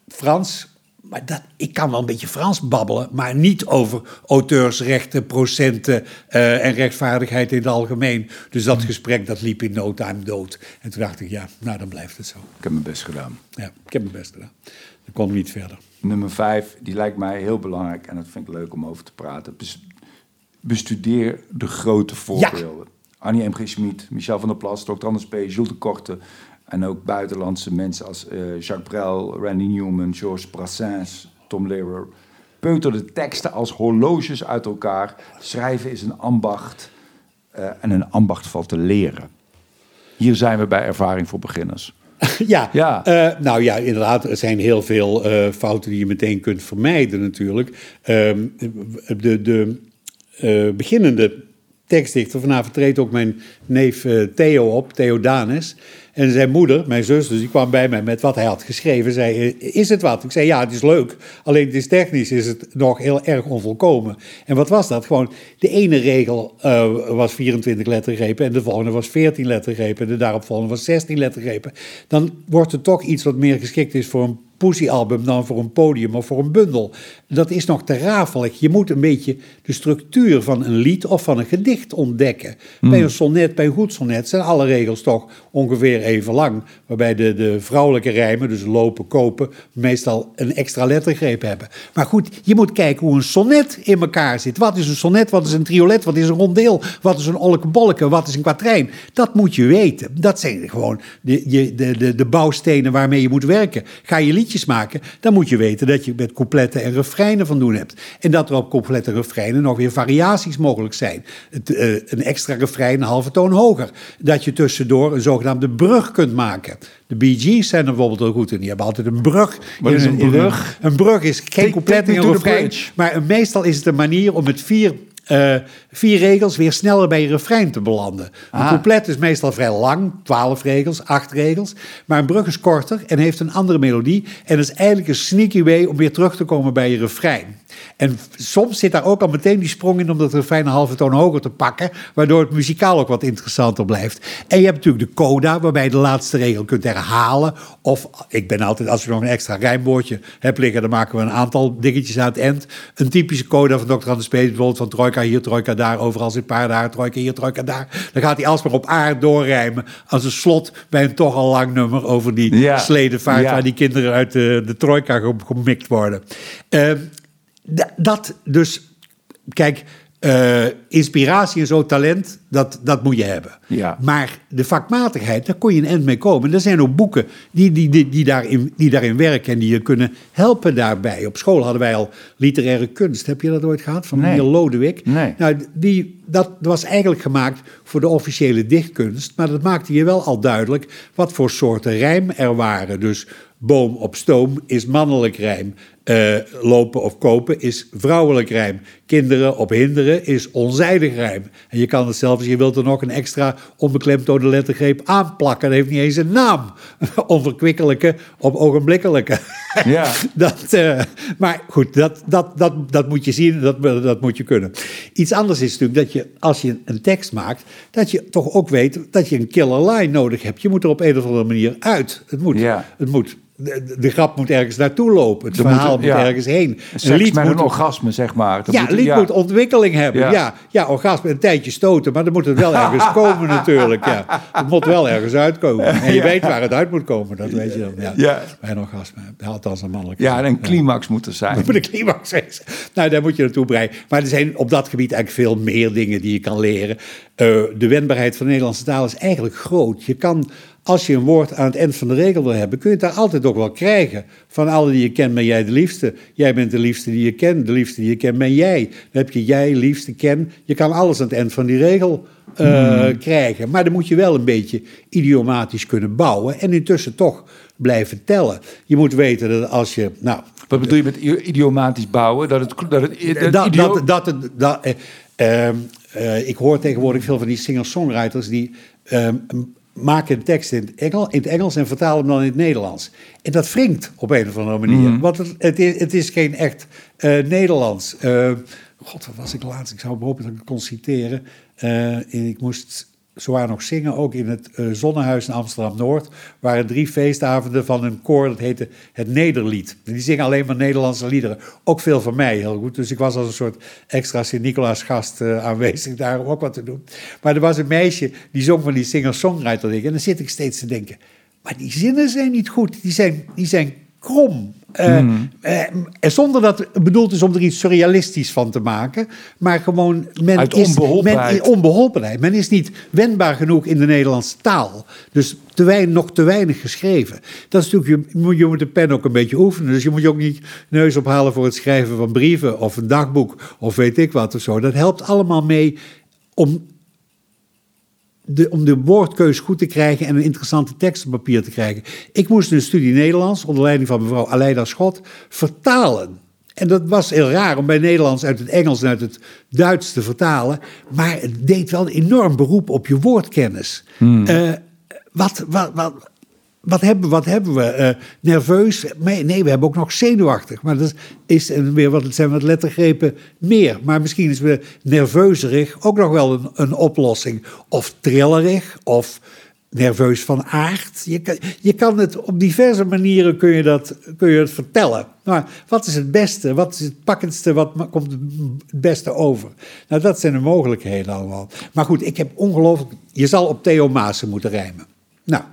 Frans. Maar dat, ik kan wel een beetje Frans babbelen, maar niet over auteursrechten, procenten eh, en rechtvaardigheid in het algemeen. Dus dat gesprek dat liep in no time dood. En toen dacht ik, ja, nou dan blijft het zo. Ik heb mijn best gedaan. Ja, ik heb mijn best gedaan. Dan kon ik niet verder. Nummer 5, die lijkt mij heel belangrijk en dat vind ik leuk om over te praten. Bes- bestudeer de grote voorbeelden. Annie M.G. Schmid, Michel van der Plas, Dr. Anders P., Jules de Korte. En ook buitenlandse mensen als eh, Jacques Brel, Randy Newman, Georges Brassens, Tom Lehrer. Peuter de teksten als horloges uit elkaar. Schrijven is een ambacht eh, en een ambacht valt te leren. Hier zijn we bij Ervaring voor Beginners. <laughs> ja, Ja. eh, nou ja, inderdaad, er zijn heel veel fouten die je meteen kunt vermijden natuurlijk. Ehm, de de beginnende tekstdichter, vanavond treedt ook mijn neef eh, Theo op, Theo Danes. En zijn moeder, mijn zus, dus die kwam bij mij met wat hij had geschreven. Zei, eh, is het wat? Ik zei, ja, het is leuk. Alleen het is technisch is het nog heel erg onvolkomen. En wat was dat? Gewoon, de ene regel eh, was 24 lettergrepen en de volgende was 14 lettergrepen. En de daaropvolgende was 16 lettergrepen. Dan wordt het toch iets wat meer geschikt is voor een poesiealbum dan voor een podium of voor een bundel. Dat is nog te rafelig. Je moet een beetje de structuur van een lied of van een gedicht ontdekken. Bij een sonnet, bij een goed sonnet, zijn alle regels toch ongeveer even lang. Waarbij de, de vrouwelijke rijmen, dus lopen, kopen, meestal een extra lettergreep hebben. Maar goed, je moet kijken hoe een sonnet in elkaar zit. Wat is een sonnet, wat is een triolet, wat is een rondeel, wat is een olkebolke, wat is een kwatrijn. Dat moet je weten. Dat zijn gewoon de, de, de, de bouwstenen waarmee je moet werken. Ga je liedjes maken, dan moet je weten dat je met coupletten en refreinen van doen hebt. En dat er op coupletten en refreinen nog weer variaties mogelijk zijn. Het, eh, een extra refrein een halve toon hoger. Dat je tussendoor een zogenaamde brug kunt maken. De Bee Gees zijn er bijvoorbeeld heel goed in. Die hebben altijd een brug. Wat is In een brug? Een brug is geen Take- couplet take me en to the refrein. bridge. Maar meestal is het een manier om met vier, eh, vier regels weer sneller bij je refrein te belanden. Een Ah. couplet is meestal vrij lang, twaalf regels, acht regels. Maar een brug is korter en heeft een andere melodie. En is eigenlijk een sneaky way om weer terug te komen bij je refrein. En soms zit daar ook al meteen die sprong in om dat refrein een halve toon hoger te pakken. Waardoor het muzikaal ook wat interessanter blijft. En je hebt natuurlijk de coda, waarbij je de laatste regel kunt herhalen. Of ik ben altijd, als je nog een extra rijmwoordje hebt liggen, dan maken we een aantal dingetjes aan het eind. Een typische coda van Dr. Anders Peet, bijvoorbeeld van trojka hier, trojka daar, overal zit paardenhaar, trojka hier, trojka daar. Dan gaat hij alsmaar op aard doorrijmen als een slot bij een toch al lang nummer over die Ja. sledenvaart Ja. waar die kinderen uit de, de trojka gem- gemikt worden. Eh, d- dat dus, kijk, eh, inspiratie en zo, talent, dat, dat moet je hebben. Ja. Maar de vakmatigheid, daar kon je een eind mee komen. Er zijn ook boeken die, die, die, die, daarin, die daarin werken en die je kunnen helpen daarbij. Op school hadden wij al literaire kunst. Heb je dat ooit gehad? Van Nee. meneer Lodewijk? Nee. Nou, die, dat was eigenlijk gemaakt voor de officiële dichtkunst. Maar dat maakte je wel al duidelijk wat voor soorten rijm er waren. Dus boom op stoom is mannelijk rijm. Eh, lopen of kopen is vrouwelijk rijm. Kinderen op hinderen is onzijdig rijm. En je kan het zelfs, je wilt er nog een extra onbeklemtoonde lettergreep aanplakken. Dat heeft niet eens een naam. <laughs> Onverkwikkelijke op ogenblikkelijke. <laughs> Ja. Dat, eh, maar goed, dat, dat, dat, dat moet je zien, dat, dat moet je kunnen. Iets anders is natuurlijk dat je, als je een tekst maakt, dat je toch ook weet dat je een killer line nodig hebt. Je moet er op een of andere manier uit. Het moet. Ja. Het moet de, de grap moet ergens naartoe lopen. Het Er verhaal moet- moet, ja. ergens heen. Seks met een moet, orgasme, zeg maar. Dat ja, moet- een lied moet ontwikkeling hebben. Ja. Ja. Ja, orgasme een tijdje stoten, maar dan moet het wel <laughs> ergens komen natuurlijk. Ja. Het moet wel ergens uitkomen. En je weet waar het uit moet komen, dat weet je dan. Ja. Ja. Bij een orgasme, althans een mannelijk. Ja, en een climax moet er zijn. Dat <laughs> moet een climax wezen. Nou, daar moet je naartoe breien. Maar er zijn op dat gebied eigenlijk veel meer dingen die je kan leren. Eh, de wendbaarheid van de Nederlandse taal is eigenlijk groot. Je kan, als je een woord aan het eind van de regel wil hebben, kun je het daar altijd ook wel krijgen. Van alle die je kent ben jij de liefste. Jij bent de liefste die je kent. De liefste die je kent ben jij. Dan heb je jij, liefste, ken. Je kan alles aan het eind van die regel eh, krijgen. Maar dan moet je wel een beetje idiomatisch kunnen bouwen. En intussen toch blijven tellen. Je moet weten dat als je... Nou, Wat bedoel je met idiomatisch bouwen? Dat het, dat het, dat dat, idio- dat, dat, het- dat, eh, ehm, eh, ik hoor tegenwoordig veel van die singer-songwriters die ehm, maken een tekst in het, Engel, in het Engels en vertalen hem dan in het Nederlands. En dat wringt op een of andere manier. Mhm. Want het, het, is, het is geen echt eh, Nederlands. Eh, God, wat was ik laatst? Ik zou hopen dat ik het kon citeren. Eh, ik moest zwaar nog zingen, ook in het eh, Zonnehuis in Amsterdam-Noord. waren drie feestavonden van een koor, dat heette het Nederlied. En die zingen alleen maar Nederlandse liederen. Ook veel van mij, heel goed. Dus ik was als een soort extra Sint-Nicolaas gast eh, aanwezig daar om ook wat te doen. Maar er was een meisje, die zong van die singer-songwriter. En dan zit ik steeds te denken, maar die zinnen zijn niet goed. Die zijn, die zijn krom. En zonder dat het bedoeld is om er iets surrealistisch van te maken. Maar gewoon, men Uit is onbeholpenheid. Men, onbeholpenheid. Men is niet wendbaar genoeg in de Nederlandse taal. Dus te weinig, nog te weinig geschreven. Dat is natuurlijk, je, je moet de pen ook een beetje oefenen. Dus je moet je ook niet neus ophalen voor het schrijven van brieven of een dagboek of weet ik wat of zo. Dat helpt allemaal mee om de, om de woordkeus goed te krijgen en een interessante tekst op papier te krijgen. Ik moest een studie Nederlands, onder leiding van mevrouw Aleida Schot, vertalen. En dat was heel raar om bij Nederlands uit het Engels en uit het Duits te vertalen. Maar het deed wel een enorm beroep op je woordkennis. Eh, wat, wat, wat, wat hebben, wat hebben we? Eh, nerveus? Nee, we hebben ook nog zenuwachtig. Maar dat is weer wat, zijn wat lettergrepen meer. Maar misschien is we nerveuzerig ook nog wel een, een oplossing. Of trillerig, of nerveus van aard. Je kan, je kan het op diverse manieren kun je dat, kun je het vertellen. Maar wat is het beste? Wat is het pakkendste? Wat komt het beste over? Nou, dat zijn de mogelijkheden allemaal. Maar goed, ik heb ongelooflijk... Je zal op Theo Maassen moeten rijmen. Nou,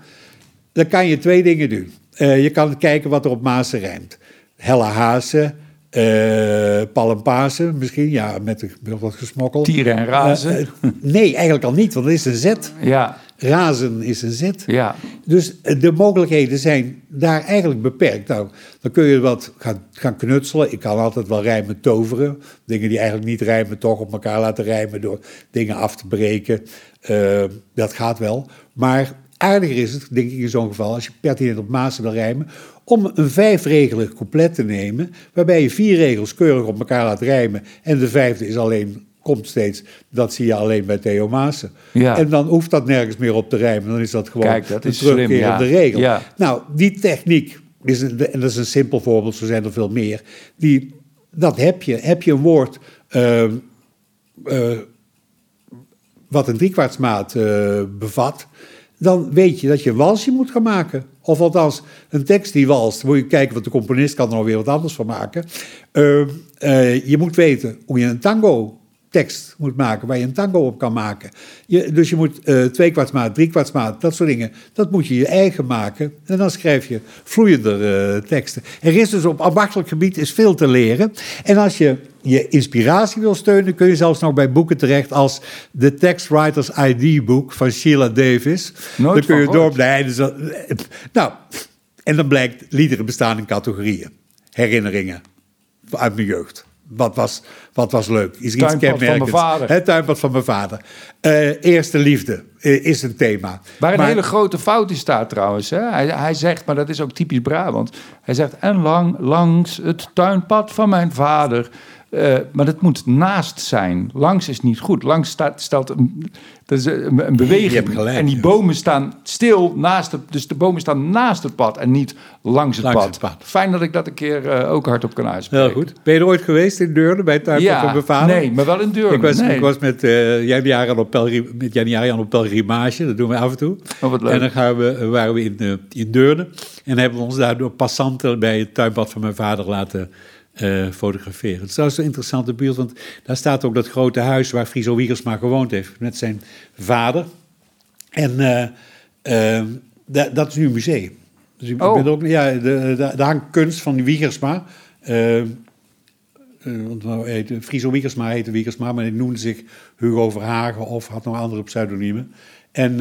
dan kan je twee dingen doen. Uh, je kan kijken wat er op Maassen rijmt. Helle Hazen, uh, Palmpasen misschien, ja, met wat gesmokkeld. Tieren en razen? Uh, nee, eigenlijk al niet, want dat is een zet. Ja. Razen is een zet. Ja. Dus de mogelijkheden zijn daar eigenlijk beperkt. Nou, dan kun je wat gaan, gaan knutselen. Ik kan altijd wel rijmen toveren. Dingen die eigenlijk niet rijmen, toch op elkaar laten rijmen door dingen af te breken. Uh, dat gaat wel. Maar aardiger is het, denk ik in zo'n geval, als je pertinent op Maas wil rijmen, om een vijfregelig couplet te nemen, waarbij je vier regels keurig op elkaar laat rijmen en de vijfde is alleen komt steeds, dat zie je alleen bij Theo Maassen. Ja. En dan hoeft dat nergens meer op te rijmen, dan is dat gewoon Kijk, dat een is slim, terugkerende ja. regel. Ja. Nou, die techniek, is een, en dat is een simpel voorbeeld, zo zijn er veel meer, die, dat heb je. Heb je een woord uh, uh, wat een driekwartsmaat uh, bevat, dan weet je dat je een walsje moet gaan maken. Of althans, een tekst die walst. Moet je kijken, wat de componist kan er nog weer wat anders van maken. Uh, uh, je moet weten hoe je een tango tekst moet maken, waar je een tango op kan maken. Je, dus je moet uh, twee kwartsmaat, drie kwartsmaat, dat soort dingen, dat moet je je eigen maken. En dan schrijf je vloeiender uh, teksten. Er is dus op ambachtelijk gebied is veel te leren. En als je je inspiratie wil steunen, kun je zelfs nog bij boeken terecht als The Text Writers ID boek van Sheila Davis. Nooit dan kun je door dus, Nou, en dan blijkt liederen bestaan in categorieën. Herinneringen uit mijn jeugd. Wat was, wat was leuk? Is iets Tuinpad van mijn vader. Het tuinpad van mijn vader. Uh, eerste liefde uh, is een thema. Waar een maar, hele grote fout in staat trouwens. Hè? Hij, hij zegt, maar dat is ook typisch Brabant. Hij zegt, en lang langs het tuinpad van mijn vader. Uh, maar dat moet naast zijn. Langs is niet goed. Langs staat, stelt een, dat is een, een beweging. Gelijk, en die ja. bomen staan stil naast het... Dus de bomen staan naast het pad en niet langs het, Langs pad. het pad. Fijn dat ik dat een keer uh, ook hardop kan uitspreken. Heel goed. Ben je er ooit geweest in Deurne bij het tuinpad Ja, van mijn vader? nee, maar wel in Deurne. Ik was, nee. ik was met uh, Jenny Arian op, Arian op pelgrimage. Dat doen we af en toe. Oh, wat leuk. En dan gaan we, waren we in, uh, in Deurne. En hebben we ons daar door passanten bij het tuinpad van mijn vader laten uh, fotograferen. Het is trouwens een interessante buurt, want daar staat ook dat grote huis waar Friso Wiegersma gewoond heeft met zijn vader. En uh, uh, dat, dat is nu een museum. Dus ik Oh. ben ook, ja, daar hangt kunst van Wiegersma. Uh, Friso Wiegersma heette Wiegersma, maar hij noemde zich Hugo Verhagen of had nog andere pseudoniemen. En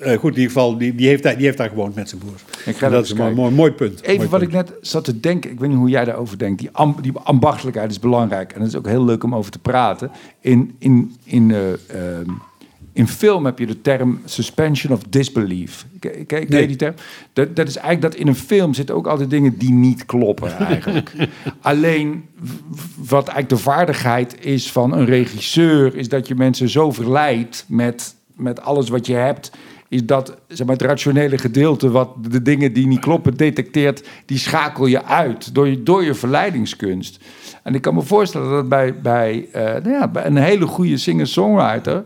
uh, goed, in ieder geval, die, die, heeft daar, die heeft daar gewoond met zijn broers. Ik ga dat is een mooi, mooi, punt. Even mooi wat punt. ik net zat te denken, ik weet niet hoe jij daarover denkt. Die, amb, die ambachtelijkheid is belangrijk. En dat is ook heel leuk om over te praten. In, in, in, uh, uh, in film heb je de term suspension of disbelief. Ken Nee. die term? Dat, dat is eigenlijk dat in een film zitten ook altijd dingen die niet kloppen eigenlijk. <laughs> Alleen wat eigenlijk de vaardigheid is van een regisseur... is dat je mensen zo verleidt met, met alles wat je hebt is dat zeg maar, het rationele gedeelte, wat de dingen die niet kloppen detecteert, die schakel je uit door je, door je verleidingskunst. En ik kan me voorstellen dat bij, bij, uh, nou ja, bij een hele goede singer-songwriter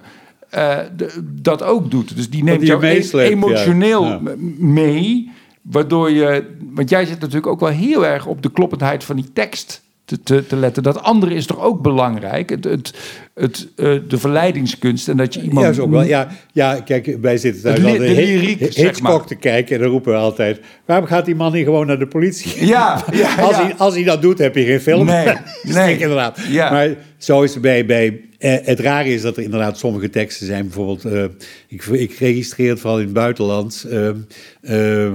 uh, de, dat ook doet. Dus die neemt die jou emotioneel ja. mee, waardoor je, want jij zit natuurlijk ook wel heel erg op de kloppendheid van die tekst te, te, te letten. Dat andere is toch ook belangrijk? Het, het, het, uh, de verleidingskunst en dat je iemand... Ja, is ook wel. Ja, ja, kijk, wij zitten li- altijd de lyriek, Hi- zeg Hitchcock maar. te kijken en dan roepen we altijd... waarom gaat die man niet gewoon naar de politie? <laughs> Ja, ja, als, ja. Hij, als hij dat doet, heb je geen film. Nee, <laughs> Dus inderdaad. Ja. Maar zo is het bij... bij eh, het rare is dat er inderdaad sommige teksten zijn. Bijvoorbeeld, uh, ik, ik, registreer het vooral in het buitenland. Uh,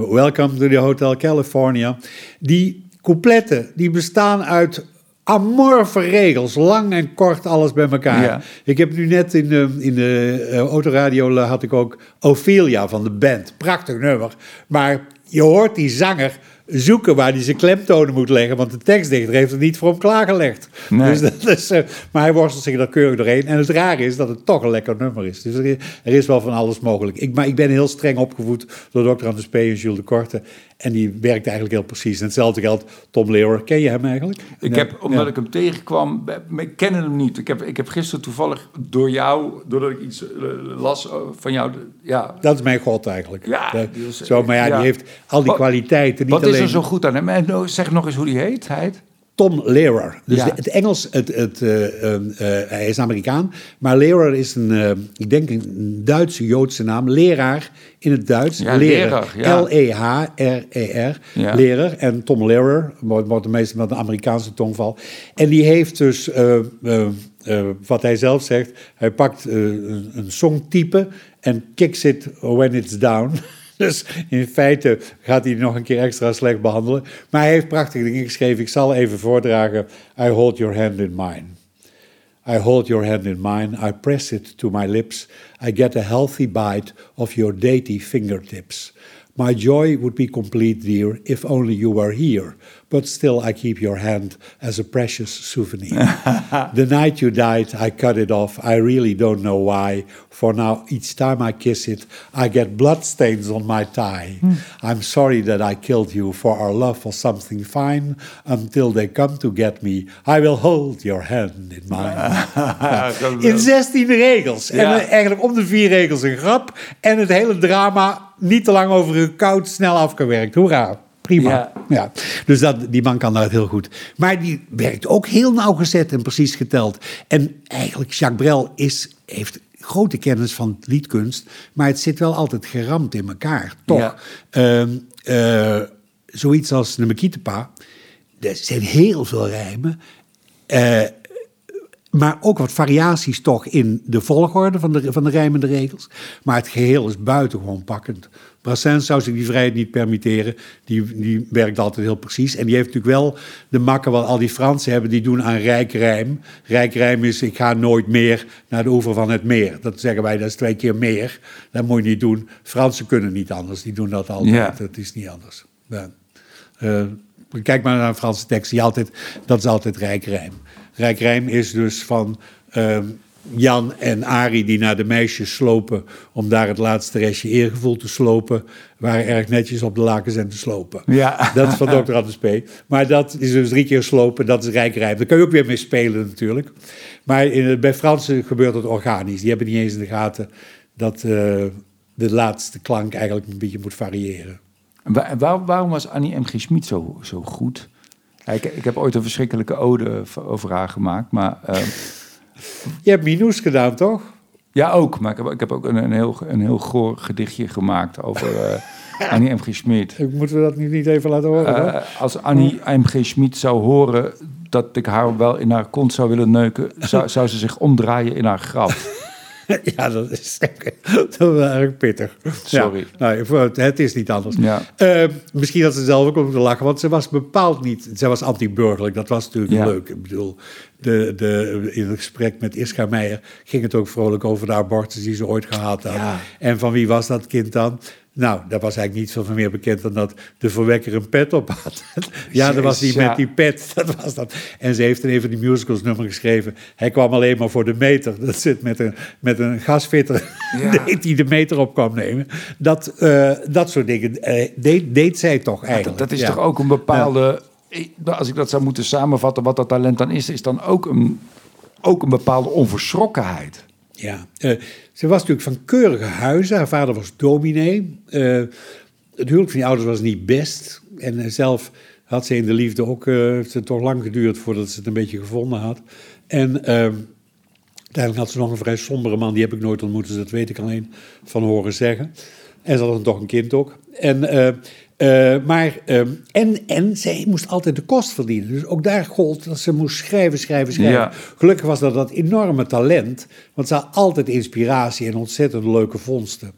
Welcome to the Hotel California. Die coupletten, die bestaan uit amorfe regels, lang en kort alles bij elkaar. Ja. Ik heb nu net in de, in de eh, autoradio had ik ook Ophelia van de band. Prachtig nummer. Maar je hoort die zanger zoeken waar hij zijn klemtonen moet leggen, want de tekstdichter heeft het niet voor hem klaargelegd. Nee. Dus dat is, eh, maar hij worstelt zich daar keurig doorheen. En het rare is dat het toch een lekker nummer is. Dus er is, er is wel van alles mogelijk. Ik, maar ik ben heel streng opgevoed door Dr. Anders P. en Jules de Korte. En die werkt eigenlijk heel precies. En hetzelfde geldt Tom Lehrer. Ken je hem eigenlijk? Ik heb, omdat Ja. ik hem tegenkwam, ik ken hem niet. Ik heb, ik heb gisteren toevallig door jou, doordat ik iets eh, las eh, van jou, ja. Dat is mijn god eigenlijk. Ja, zo, maar ja, ja. die heeft al die kwaliteiten. Niet alleen is er zo goed aan hem? En zeg nog eens hoe die heet. Hij heet? Tom Lehrer. Dus Ja. de- het Engels, het, het, eh, eh, eh, hij is Amerikaan. Maar Lehrer is een, eh, ik denk een Duitse Joodse naam. Leraar in het Duits. Ja, leraar, ja. L-E-H-R-E-R. Ja. Leraar. En Tom Lehrer, wordt, wordt de meeste met een Amerikaanse tongval. En die heeft dus, wat hij zelf zegt, hij pakt een, een songtype en kicks it when it's down. <laughs> Dus in feite gaat hij nog een keer extra slecht behandelen. Maar hij heeft prachtige dingen geschreven. Ik zal even voordragen. I hold your hand in mine. I hold your hand in mine. I press it to my lips. I get a healthy bite of your dainty fingertips. My joy would be complete, dear, if only you were here. But still, I keep your hand as a precious souvenir. <laughs> the night you died, I cut it off. I really don't know why. For now, each time I kiss it, I get bloodstains on my tie. I'm sorry that I killed you, for our love was something fine. Until they come to get me, I will hold your hand in mine. <laughs> In 16 regels. En Ja. eigenlijk om de vier regels een grap. En het hele drama niet te lang over een koud, snel afgewerkt. Hoera. Prima. Ja. Ja. Dus dat, die man kan dat heel goed. Maar die werkt ook heel nauwgezet en precies geteld. En eigenlijk, Jacques Brel is, heeft grote kennis van liedkunst. Maar het zit wel altijd geramd in elkaar, toch? Ja. Ehm, eh, zoiets als de Mekitepa. Er zijn heel veel rijmen. Eh, maar ook wat variaties toch in de volgorde van de, van de rijmende regels. Maar het geheel is buitengewoon pakkend. Brassens zou zich die vrijheid niet permitteren. Die, die werkt altijd heel precies. En die heeft natuurlijk wel de makken wat al die Fransen hebben. Die doen aan rijkrijm. Rijkrijm is ik ga nooit meer naar de oever van het meer. Dat zeggen wij, dat is twee keer meer. Dat moet je niet doen. Fransen kunnen niet anders. Die doen dat altijd. Ja. Dat is niet anders. Ja. Eh, kijk maar naar een Franse tekst. Die altijd, dat is altijd rijkrijm. Is dus van ehm, Jan en Arie die naar de meisjes slopen... om daar het laatste restje eergevoel te slopen... waren erg netjes op de lakens en te slopen. Ja. Dat is van Dr. Anders P. Maar dat is dus drie keer slopen, dat is rijkrijm. Daar kun je ook weer mee spelen natuurlijk. Maar in, bij Fransen gebeurt het organisch. Die hebben niet eens in de gaten dat eh, de laatste klank eigenlijk een beetje moet variëren. Wa- waar- waarom was Annie M. G. Schmid zo, zo goed? Ik, ik heb ooit een verschrikkelijke ode over haar gemaakt, maar... eh, <laughs> Je hebt Minous gedaan, toch? ja, ook. Maar ik heb, ik heb ook een, een, heel, een heel goor gedichtje gemaakt over eh, <laughs> Annie M. G. Schmid. Moeten we dat nu niet even laten horen? Eh, als Annie M. G. Schmid zou horen dat ik haar wel in haar kont zou willen neuken... zou, zou ze zich omdraaien in haar graf. <laughs> ja, dat is, <laughs> dat erg pittig. Sorry. Ja, nou, het is niet anders. Ja. Eh, misschien dat ze zelf ook om te lachen, want ze was bepaald niet... Ze was anti-burgerlijk, dat was natuurlijk Ja. leuk. Ik bedoel, de, de, in het gesprek met Ischa Meijer ging het ook vrolijk over de abortus die ze ooit gehad had. En van wie was dat kind dan? Nou, daar was eigenlijk niet veel van meer bekend dan dat de verwekker een pet op had. <laughs> ja, dat was die met die pet, <laughs> dat was dat. En ze heeft in een van die musicals nummer geschreven. Hij kwam alleen maar voor de meter. Dat zit met een, met een gasfitter Ja. <laughs> die de meter op kwam nemen. Dat, eh, dat soort dingen eh, deed, deed zij toch eigenlijk. Dat, dat is toch ook een bepaalde... ik- Als ik dat zou moeten samenvatten, wat dat talent dan is... is dan ook een, ook een bepaalde onverschrokkenheid. Ja, eh, ze was natuurlijk van keurige huizen. Haar vader was dominee. Eh, het huwelijk van die ouders was niet best. En eh, zelf had ze in de liefde ook... eh, heeft het toch lang geduurd voordat ze het een beetje gevonden had. En ehm, uiteindelijk had ze nog een vrij sombere man. Die heb ik nooit ontmoet, dus dat weet ik alleen van horen zeggen. En ze had dan toch een kind ook. En, eh, maar, ehm, en, en zij moest altijd de kost verdienen. Dus ook daar gold dat ze moest schrijven, schrijven, schrijven. Ja. Gelukkig was dat dat enorme talent, want ze had altijd inspiratie en ontzettend leuke vondsten.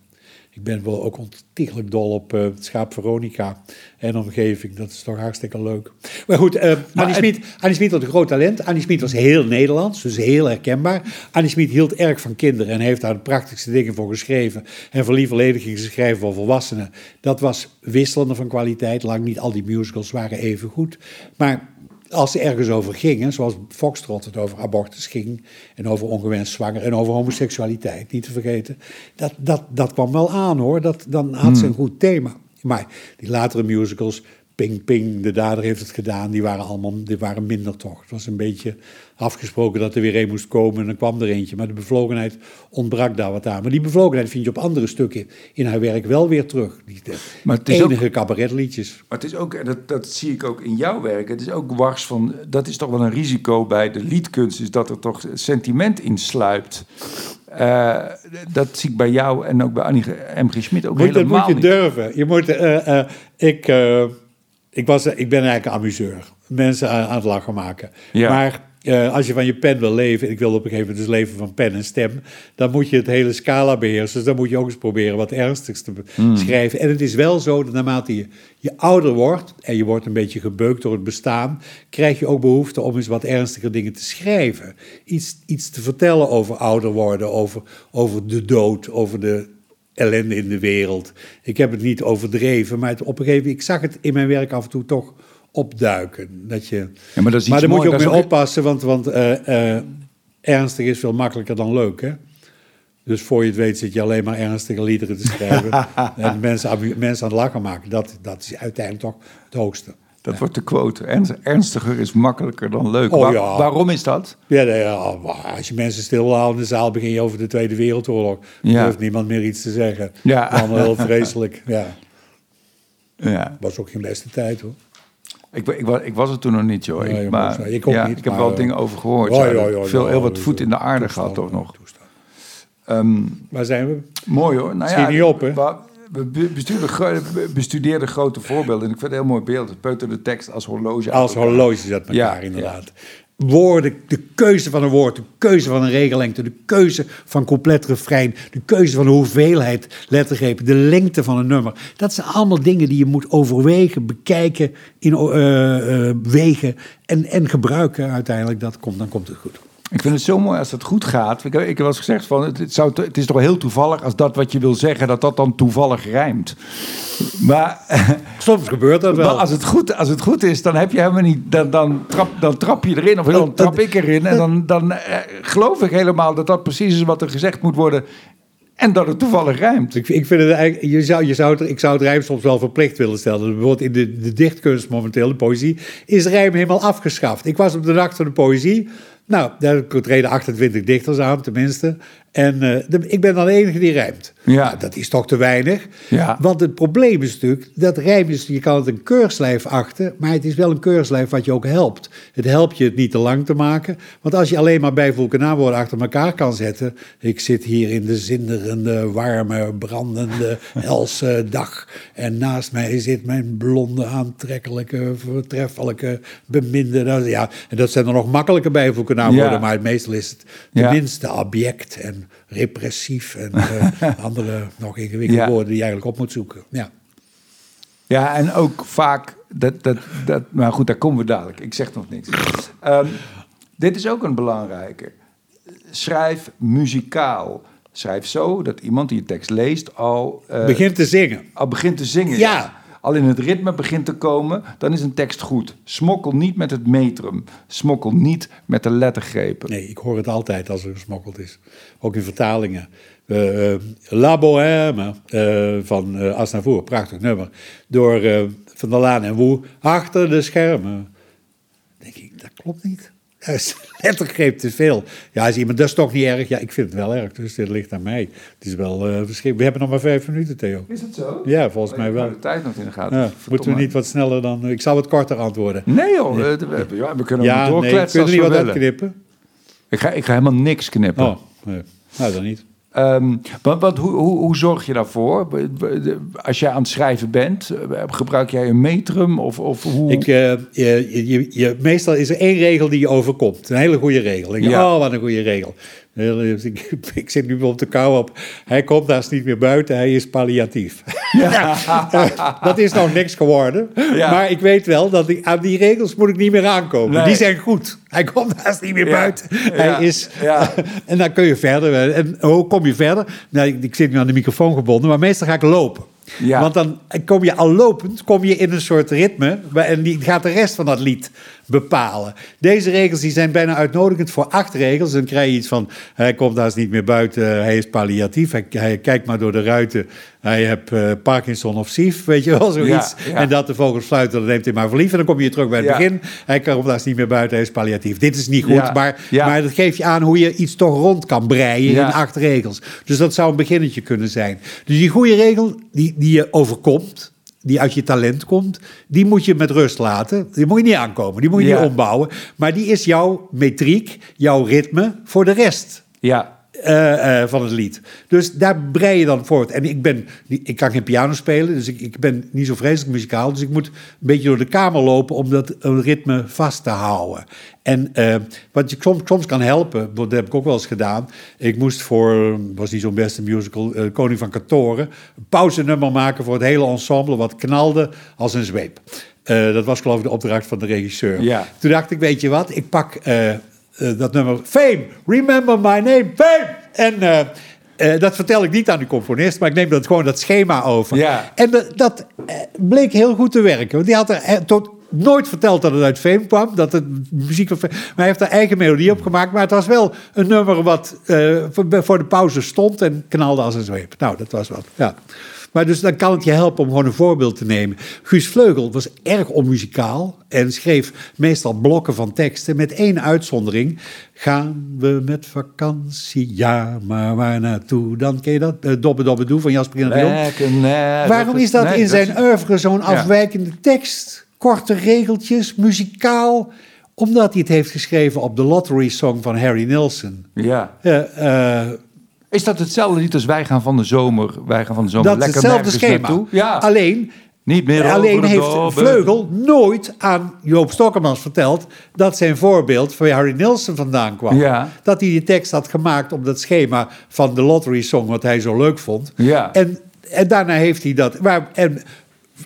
Ik ben wel ook ontiegelijk dol op uh, het schaap Veronica en omgeving. Dat is toch hartstikke leuk. Maar goed, uh, Annie, Smit, Annie Smit was een groot talent. Annie Smit was heel Nederlands, dus heel herkenbaar. Annie Smit hield erg van kinderen en heeft daar de prachtigste dingen voor geschreven. En voor lieve ging ze schrijven voor volwassenen. Dat was wisselende van kwaliteit. Lang niet al die musicals waren even goed. Maar als ze ergens over gingen, zoals Foxtrot het over abortus ging, en over ongewenst zwanger en over homoseksualiteit, niet te vergeten, dat, dat, dat kwam wel aan hoor. Dat, dan had ze een hmm. goed thema. Maar die latere musicals, Ping Ping, de dader heeft het gedaan, die waren allemaal die waren minder toch. Het was een beetje afgesproken dat er weer een moest komen en dan kwam er eentje. Maar de bevlogenheid ontbrak daar wat aan. Maar die bevlogenheid vind je op andere stukken in haar werk wel weer terug. Die maar het is enige ook, cabaretliedjes. Maar het is ook, en dat, dat zie ik ook in jouw werk, het is ook wars van, dat is toch wel een risico bij de liedkunst, is dat er toch sentiment in sluipt. Uh, dat zie ik bij jou en ook bij Annie M. G. Schmid ook moet, helemaal Dat moet je durven. Je moet, uh, uh, ik, ik, was, ik ben eigenlijk een amuseur. Mensen aan, aan het lachen maken. Ja. Maar uh, als je van je pen wil leven, ik wil op een gegeven moment dus leven van pen en stem, dan moet je het hele scala beheersen. Dus dan moet je ook eens proberen wat ernstigs te hmm. schrijven. En het is wel zo dat naarmate je, je ouder wordt en je wordt een beetje gebeukt door het bestaan, krijg je ook behoefte om eens wat ernstiger dingen te schrijven. Iets, iets te vertellen over ouder worden, over, over de dood, over de ellende in de wereld. Ik heb het niet overdreven, maar het, op een gegeven moment, ik zag het in mijn werk af en toe toch opduiken. Dat je, ja, maar dat maar daar moet je ook mee oppassen, want, want uh, uh, ernstig is veel makkelijker dan leuk. Hè? Dus voor je het weet zit je alleen maar ernstige liederen te schrijven. <laughs> en mensen, mensen aan het lachen maken. Dat, dat is uiteindelijk toch het hoogste. Dat wordt de quote. Ernstiger is makkelijker dan leuk. Oh, ja. Waarom is dat? Ja, ja, als je mensen stilhoudt in de zaal, begin je over de Tweede Wereldoorlog. Dan ja. niemand meer iets te zeggen. Ja. Allemaal heel vreselijk. <laughs> Ja. ja. Was ook geen beste tijd hoor. Ik, ik, ik, was er toen nog niet, joh. ik, maar, ik, ja, niet, ik heb wel dingen over gehoord. Veel, heel wat voet in de aarde gehad, toch nog. Um, Waar zijn we? Mooi hoor. Nou ja, niet op, hè? We bestudeerden, grote voorbeelden. En ik vind het een heel mooi beeld. Peuter de tekst als horloge. Als horloge zet elkaar, inderdaad woorden, de keuze van een woord, de keuze van een regellengte, de keuze van compleet refrein, de keuze van de hoeveelheid lettergrepen, de lengte van een nummer. Dat zijn allemaal dingen die je moet overwegen, bekijken, in, uh, uh, wegen en, en gebruiken uiteindelijk. Dat komt, dan komt het goed. Ik vind het zo mooi als het goed gaat. Ik, ik heb wel eens gezegd van het, zou, het is toch heel toevallig als dat wat je wil zeggen, dat dat dan toevallig rijmt. Maar <laughs> soms gebeurt dat wel. Maar als het goed, als het goed is, dan heb je helemaal niet. Dan, dan, trap, dan trap je erin of dan trap ik erin. En dan, dan eh, geloof ik helemaal dat dat precies is wat er gezegd moet worden. En dat het toevallig rijmt. Ik, ik vind het eigenlijk, je zou, je zou het, ik zou het rijm soms wel verplicht willen stellen. Bijvoorbeeld in de, de dichtkunst momenteel, de poëzie, is rijm helemaal afgeschaft. Ik was op de dag van de poëzie nou, daar treden 28 dichters aan, tenminste. En uh, ik ben dan de enige die rijmt. Ja. Nou, dat is toch te weinig. Ja. Want het probleem is natuurlijk, dat rijm is, je kan het een keurslijf achten, maar het is wel een keurslijf wat je ook helpt. Het helpt je het niet te lang te maken. Want als je alleen maar bijvoeglijke naamwoorden achter elkaar kan zetten. Ik zit hier in de zinderende, warme, brandende, <laughs> helse dag. En naast mij zit mijn blonde, aantrekkelijke, voortreffelijke, beminde. Nou, ja, en dat zijn er nog makkelijke bijvoeglijke naamwoorden, ja. maar meestal is het tenminste ja. object en repressief en uh, <laughs> andere nog ingewikkelde woorden die je eigenlijk op moet zoeken. Ja, ja en ook vaak, dat, dat, dat, maar goed, daar komen we dadelijk. Ik zeg nog niks. Um, dit is ook een belangrijke. Schrijf muzikaal. Schrijf zo dat iemand die je tekst leest al... Uh, begint te zingen. Al begint te zingen. ja al in het ritme begint te komen, dan is een tekst goed. Smokkel niet met het metrum. Smokkel niet met de lettergrepen. Nee, ik hoor het altijd als er gesmokkeld is. Ook in vertalingen. Uh, La Bohème uh, van uh, prachtig nummer. Door Van der Laan en Woe, achter de schermen. denk ik, dat klopt niet. <laughs> lettergreep te veel. Ja, is iemand, dat is toch niet erg? Ja, ik vind het wel erg, dus dit ligt aan mij. Het is wel uh, verschrikkelijk. We hebben nog maar vijf minuten, Theo. Is het zo? Ja, volgens mij wel. de tijd nog in de gaten. Ja, moeten we niet wat sneller dan... Ik zal wat korter antwoorden. Nee joh, nee. We, ja, we kunnen ja, doorkletsen nee, kunnen niet wat knippen? Ik ga, ik ga helemaal niks knippen. Oh, nee. nou dan niet. Um, want, want hoe, hoe, hoe, zorg je daarvoor? Als jij aan het schrijven bent, eh, gebruik jij een metrum? Of, of hoe? Ik, uh, je, je, je, meestal is er één regel die je overkomt. Een hele goede regel. ja. oh, wat een goede regel. Ik, <laughs> ik zit nu op de kou op. Hij komt daar niet meer buiten, hij is palliatief. Ja. <laughs> Eh, dat is nog niks geworden. Ja. Maar ik weet wel dat ik, aan die regels moet ik niet meer aankomen. Nee. Die zijn goed. Hij komt daar niet meer Ja. buiten. Hij is... Ja. <laughs> en dan kun je verder. En hoe kom je verder? Nou, ik, ik zit nu aan de microfoon gebonden, maar meestal ga ik lopen. Want dan kom je al lopend, kom je in een soort ritme. En die gaat de rest van dat lied bepalen. Deze regels die zijn bijna uitnodigend voor acht regels. Dan krijg je iets van, hij komt daar niet meer buiten, hij is palliatief. Hij kijkt maar door de ruiten, hij heeft eh, Parkinson of SIF, weet je wel, zoiets. Ja, ja. En dat de vogels fluiten, dan neemt hij maar verliefd. En dan kom je terug bij het Ja. begin. Hij komt daar niet meer buiten, hij is palliatief. Dit is niet goed, maar, maar dat geeft je aan hoe je iets toch rond kan breien in acht regels. Dus dat zou een beginnetje kunnen zijn. Dus die goede regel die, die je overkomt, die uit je talent komt, die moet je met rust laten. Die moet je niet aankomen, die moet je Ja. niet opbouwen. Maar die is jouw metriek, jouw ritme voor de rest. Ja. Eh, eh, van het lied. Dus daar brei je dan voort. En ik ben, ik kan geen piano spelen, dus ik, ik ben niet zo vreselijk muzikaal. Dus ik moet een beetje door de kamer lopen om dat ritme vast te houden. En eh, wat je soms, soms kan helpen, dat heb ik ook wel eens gedaan. Ik moest voor, was niet zo'n beste musical, Koning van Katoren, een pauzenummer maken voor het hele ensemble, wat knalde als een zweep. Dat was geloof ik de opdracht van de regisseur. Ja. Toen dacht ik, weet je wat, ik pak dat nummer Fame, Remember My Name, Fame. En eh, eh, dat vertel ik niet aan de componist, maar ik neem dat gewoon dat schema over. Ja. En dat, dat eh, bleek heel goed te werken. Want die had er eh, tot nooit verteld dat het uit Fame kwam, dat het muziek van Fame, maar hij heeft er eigen melodie op gemaakt. Maar het was wel een nummer wat eh, voor, voor de pauze stond en knalde als een zweep. Nou, dat was wat. Ja. Maar dus dan kan het je helpen om gewoon een voorbeeld te nemen. Guus Vleugel was erg onmuzikaal en schreef meestal blokken van teksten met één uitzondering. Gaan we met vakantie, ja, maar waar naartoe? Dan ken je dat, uh, Dobbe Dobbe Doe van Jasper in de Jong. Lekker, nee, Waarom is dat nee, in zijn oeuvre zo'n afwijkende tekst? Korte regeltjes, muzikaal. Omdat hij het heeft geschreven op de Lottery Song van Harry Nilsson. Ja. Eh, eh, Is dat hetzelfde lied als Wij gaan van de zomer? Wij gaan van de zomer dat lekker hetzelfde schema. naartoe? Ja. Alleen, Niet meer alleen heeft. Vleugel nooit aan Joop Stokkermans verteld... dat zijn voorbeeld van Harry Nilsson vandaan kwam. Ja. Dat hij die tekst had gemaakt op dat schema van de Lottery Song... wat hij zo leuk vond. Ja. En, en daarna heeft hij dat... Maar, en,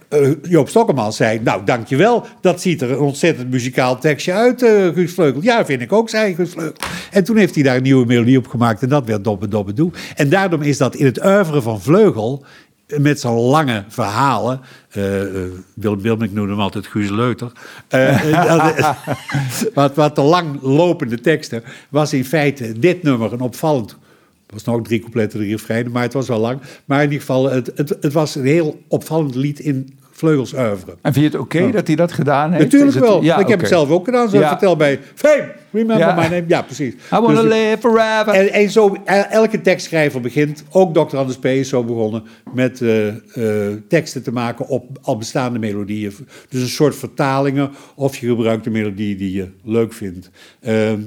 eh, Joop Stokkermans zei, nou dankjewel, dat ziet er een ontzettend muzikaal tekstje uit, eh, Guus Vleugel. Ja, vind ik ook, zei Guus Vleugel. En toen heeft hij daar een nieuwe melodie op gemaakt en dat werd Dobbe Dobbe Doe. En daarom is dat in het oeuvre van Vleugel, eh, met zo'n lange verhalen, eh, eh, Willem Wilmink noemde hem altijd Guus Leuter, <laughs> <laughs> wat, wat de lang lopende teksten, was in feite dit nummer een opvallend er was nog drie coupletten, drie refreinen, maar het was wel lang. Maar in ieder geval, het, het, het was een heel opvallend lied in Vleugels oeuvre. En vind je het oké dat hij dat gedaan heeft? Natuurlijk het- wel. Ja, ik heb het zelf ook gedaan. Zo Ja. vertel bij Fame, remember my name. Ja, precies. I wanna Dus- live forever. en, en zo, el- elke tekstschrijver begint, ook Dr. Anders P. is zo begonnen, met eh, eh, teksten te maken op al bestaande melodieën. Dus een soort vertalingen, of je gebruikt de melodie die je leuk vindt. Ehm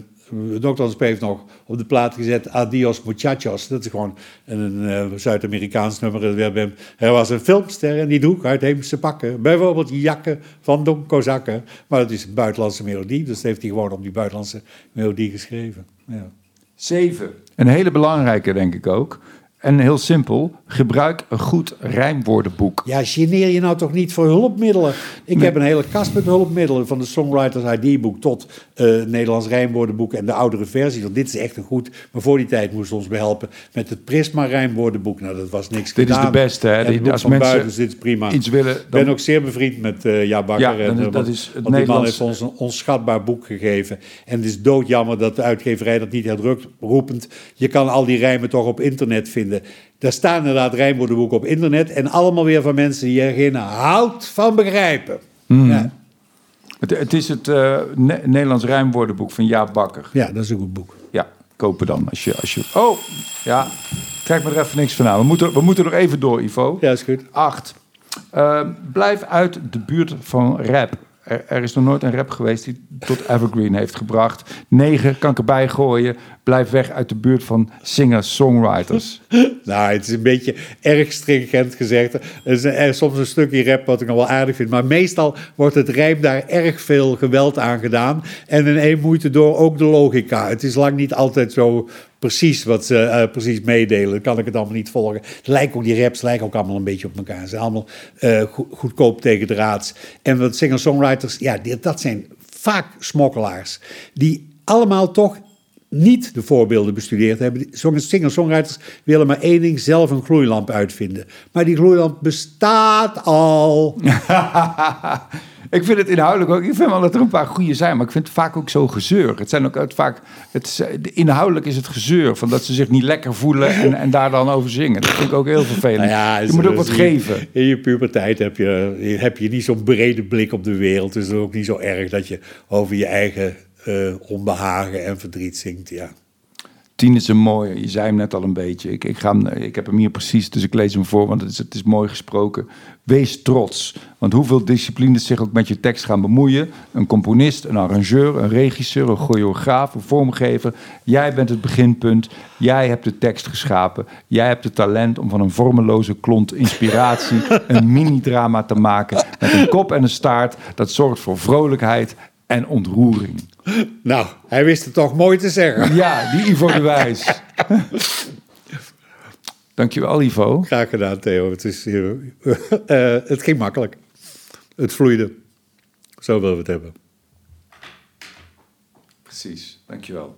Dr. P. heeft nog op de plaat gezet Adios Muchachos. Dat is gewoon een eh, Zuid-Amerikaans nummer. Dat werd bij hem- Hij was een filmster en die droeg uitheemse pakken. Bijvoorbeeld jakken van Don Kozakken. Maar het is een buitenlandse melodie, dus dat heeft hij gewoon op die buitenlandse melodie geschreven. Ja. Zeven. Een hele belangrijke, denk ik ook. En heel simpel. Gebruik een goed rijmwoordenboek. Ja, geneer je nou toch niet voor hulpmiddelen? Ik heb een hele kast met hulpmiddelen, van de Songwriters ID-boek tot eh Nederlands rijmwoordenboek en de oudere versie. Want dit is echt een goed. Maar voor die tijd moesten ons behelpen met het Prisma rijmwoordenboek. Nou, dat was niks Dit is de beste, hè? En het als van mensen buiten, dit is prima. iets willen, Ik dan- ben ook zeer bevriend met eh Ja Bakker. Ja, en, is- eh, dat want- is het want die man Nederlands- heeft ons een onschatbaar boek gegeven. En het is doodjammer dat de uitgeverij dat niet herdrukt, roepend. Je kan al die rijmen toch op internet vinden. Daar staan inderdaad rijmwoordenboeken op internet. En allemaal weer van mensen die er geen hout van begrijpen. Hmm. Ja, Het, het is het eh, Ne- Nederlands rijmwoordenboek van Jaap Bakker. ja, dat is een goed boek. Ja, kopen dan. Als je, als je... Oh, ja. Krijg me er even niks van aan. We moeten, we moeten nog even door, Ivo. Ja, is goed. Acht. Eh, blijf uit de buurt van rap. Er, er is nog nooit een rap geweest die tot Evergreen heeft gebracht. Negen kan ik erbij gooien. Blijf weg uit de buurt van singer-songwriters. <laughs> Nou, het is een beetje erg stringent gezegd. Er is er soms een stukje rap wat ik nog wel aardig vind. Maar meestal wordt het rijm daar erg veel geweld aan gedaan. En in één moeite door ook de logica. Het is lang niet altijd zo precies wat ze eh, precies meedelen. Kan ik het allemaal niet volgen. Het lijkt ook, die raps lijken ook allemaal een beetje op elkaar. Ze zijn allemaal uh, goedkoop tegen de raads. En wat singer-songwriters, ja, dat zijn vaak smokkelaars. Die allemaal toch niet de voorbeelden bestudeerd hebben. Singer-songwriters willen maar één ding, zelf een gloeilamp uitvinden. Maar die gloeilamp bestaat al. <laughs> ik vind het inhoudelijk ook. Ik vind wel dat er een paar goede zijn, maar ik vind het vaak ook zo gezeur. Het zijn ook vaak. Het, inhoudelijk is het gezeur van dat ze zich niet lekker voelen en, en daar dan over zingen. Dat vind ik ook heel vervelend. Nou ja, je moet ook wat geven. In je puberteit heb je, heb je niet zo'n brede blik op de wereld. Dus het is ook niet zo erg dat je over je eigen uh, onbehagen en verdriet zingt. Ja. Tien is een mooie, je zei hem net al een beetje. Ik, ik, ga hem, ik heb hem hier precies, dus ik lees hem voor, want het is, het is mooi gesproken. Wees trots, want hoeveel disciplines zich ook met je tekst gaan bemoeien. Een componist, een arrangeur, een regisseur, een choreograaf, een vormgever. Jij bent het beginpunt, jij hebt de tekst geschapen. Jij hebt het talent om van een vormeloze klont inspiratie <laughs> een mini-drama te maken. Met een kop en een staart, dat zorgt voor vrolijkheid en ontroering. Nou, hij wist het toch mooi te zeggen. Ja, die Ivo de Wijs. <laughs> Dankjewel, Ivo. Graag gedaan, Theo. Het, is, uh, het ging makkelijk. Het vloeide. Zo willen we het hebben. Precies, dankjewel.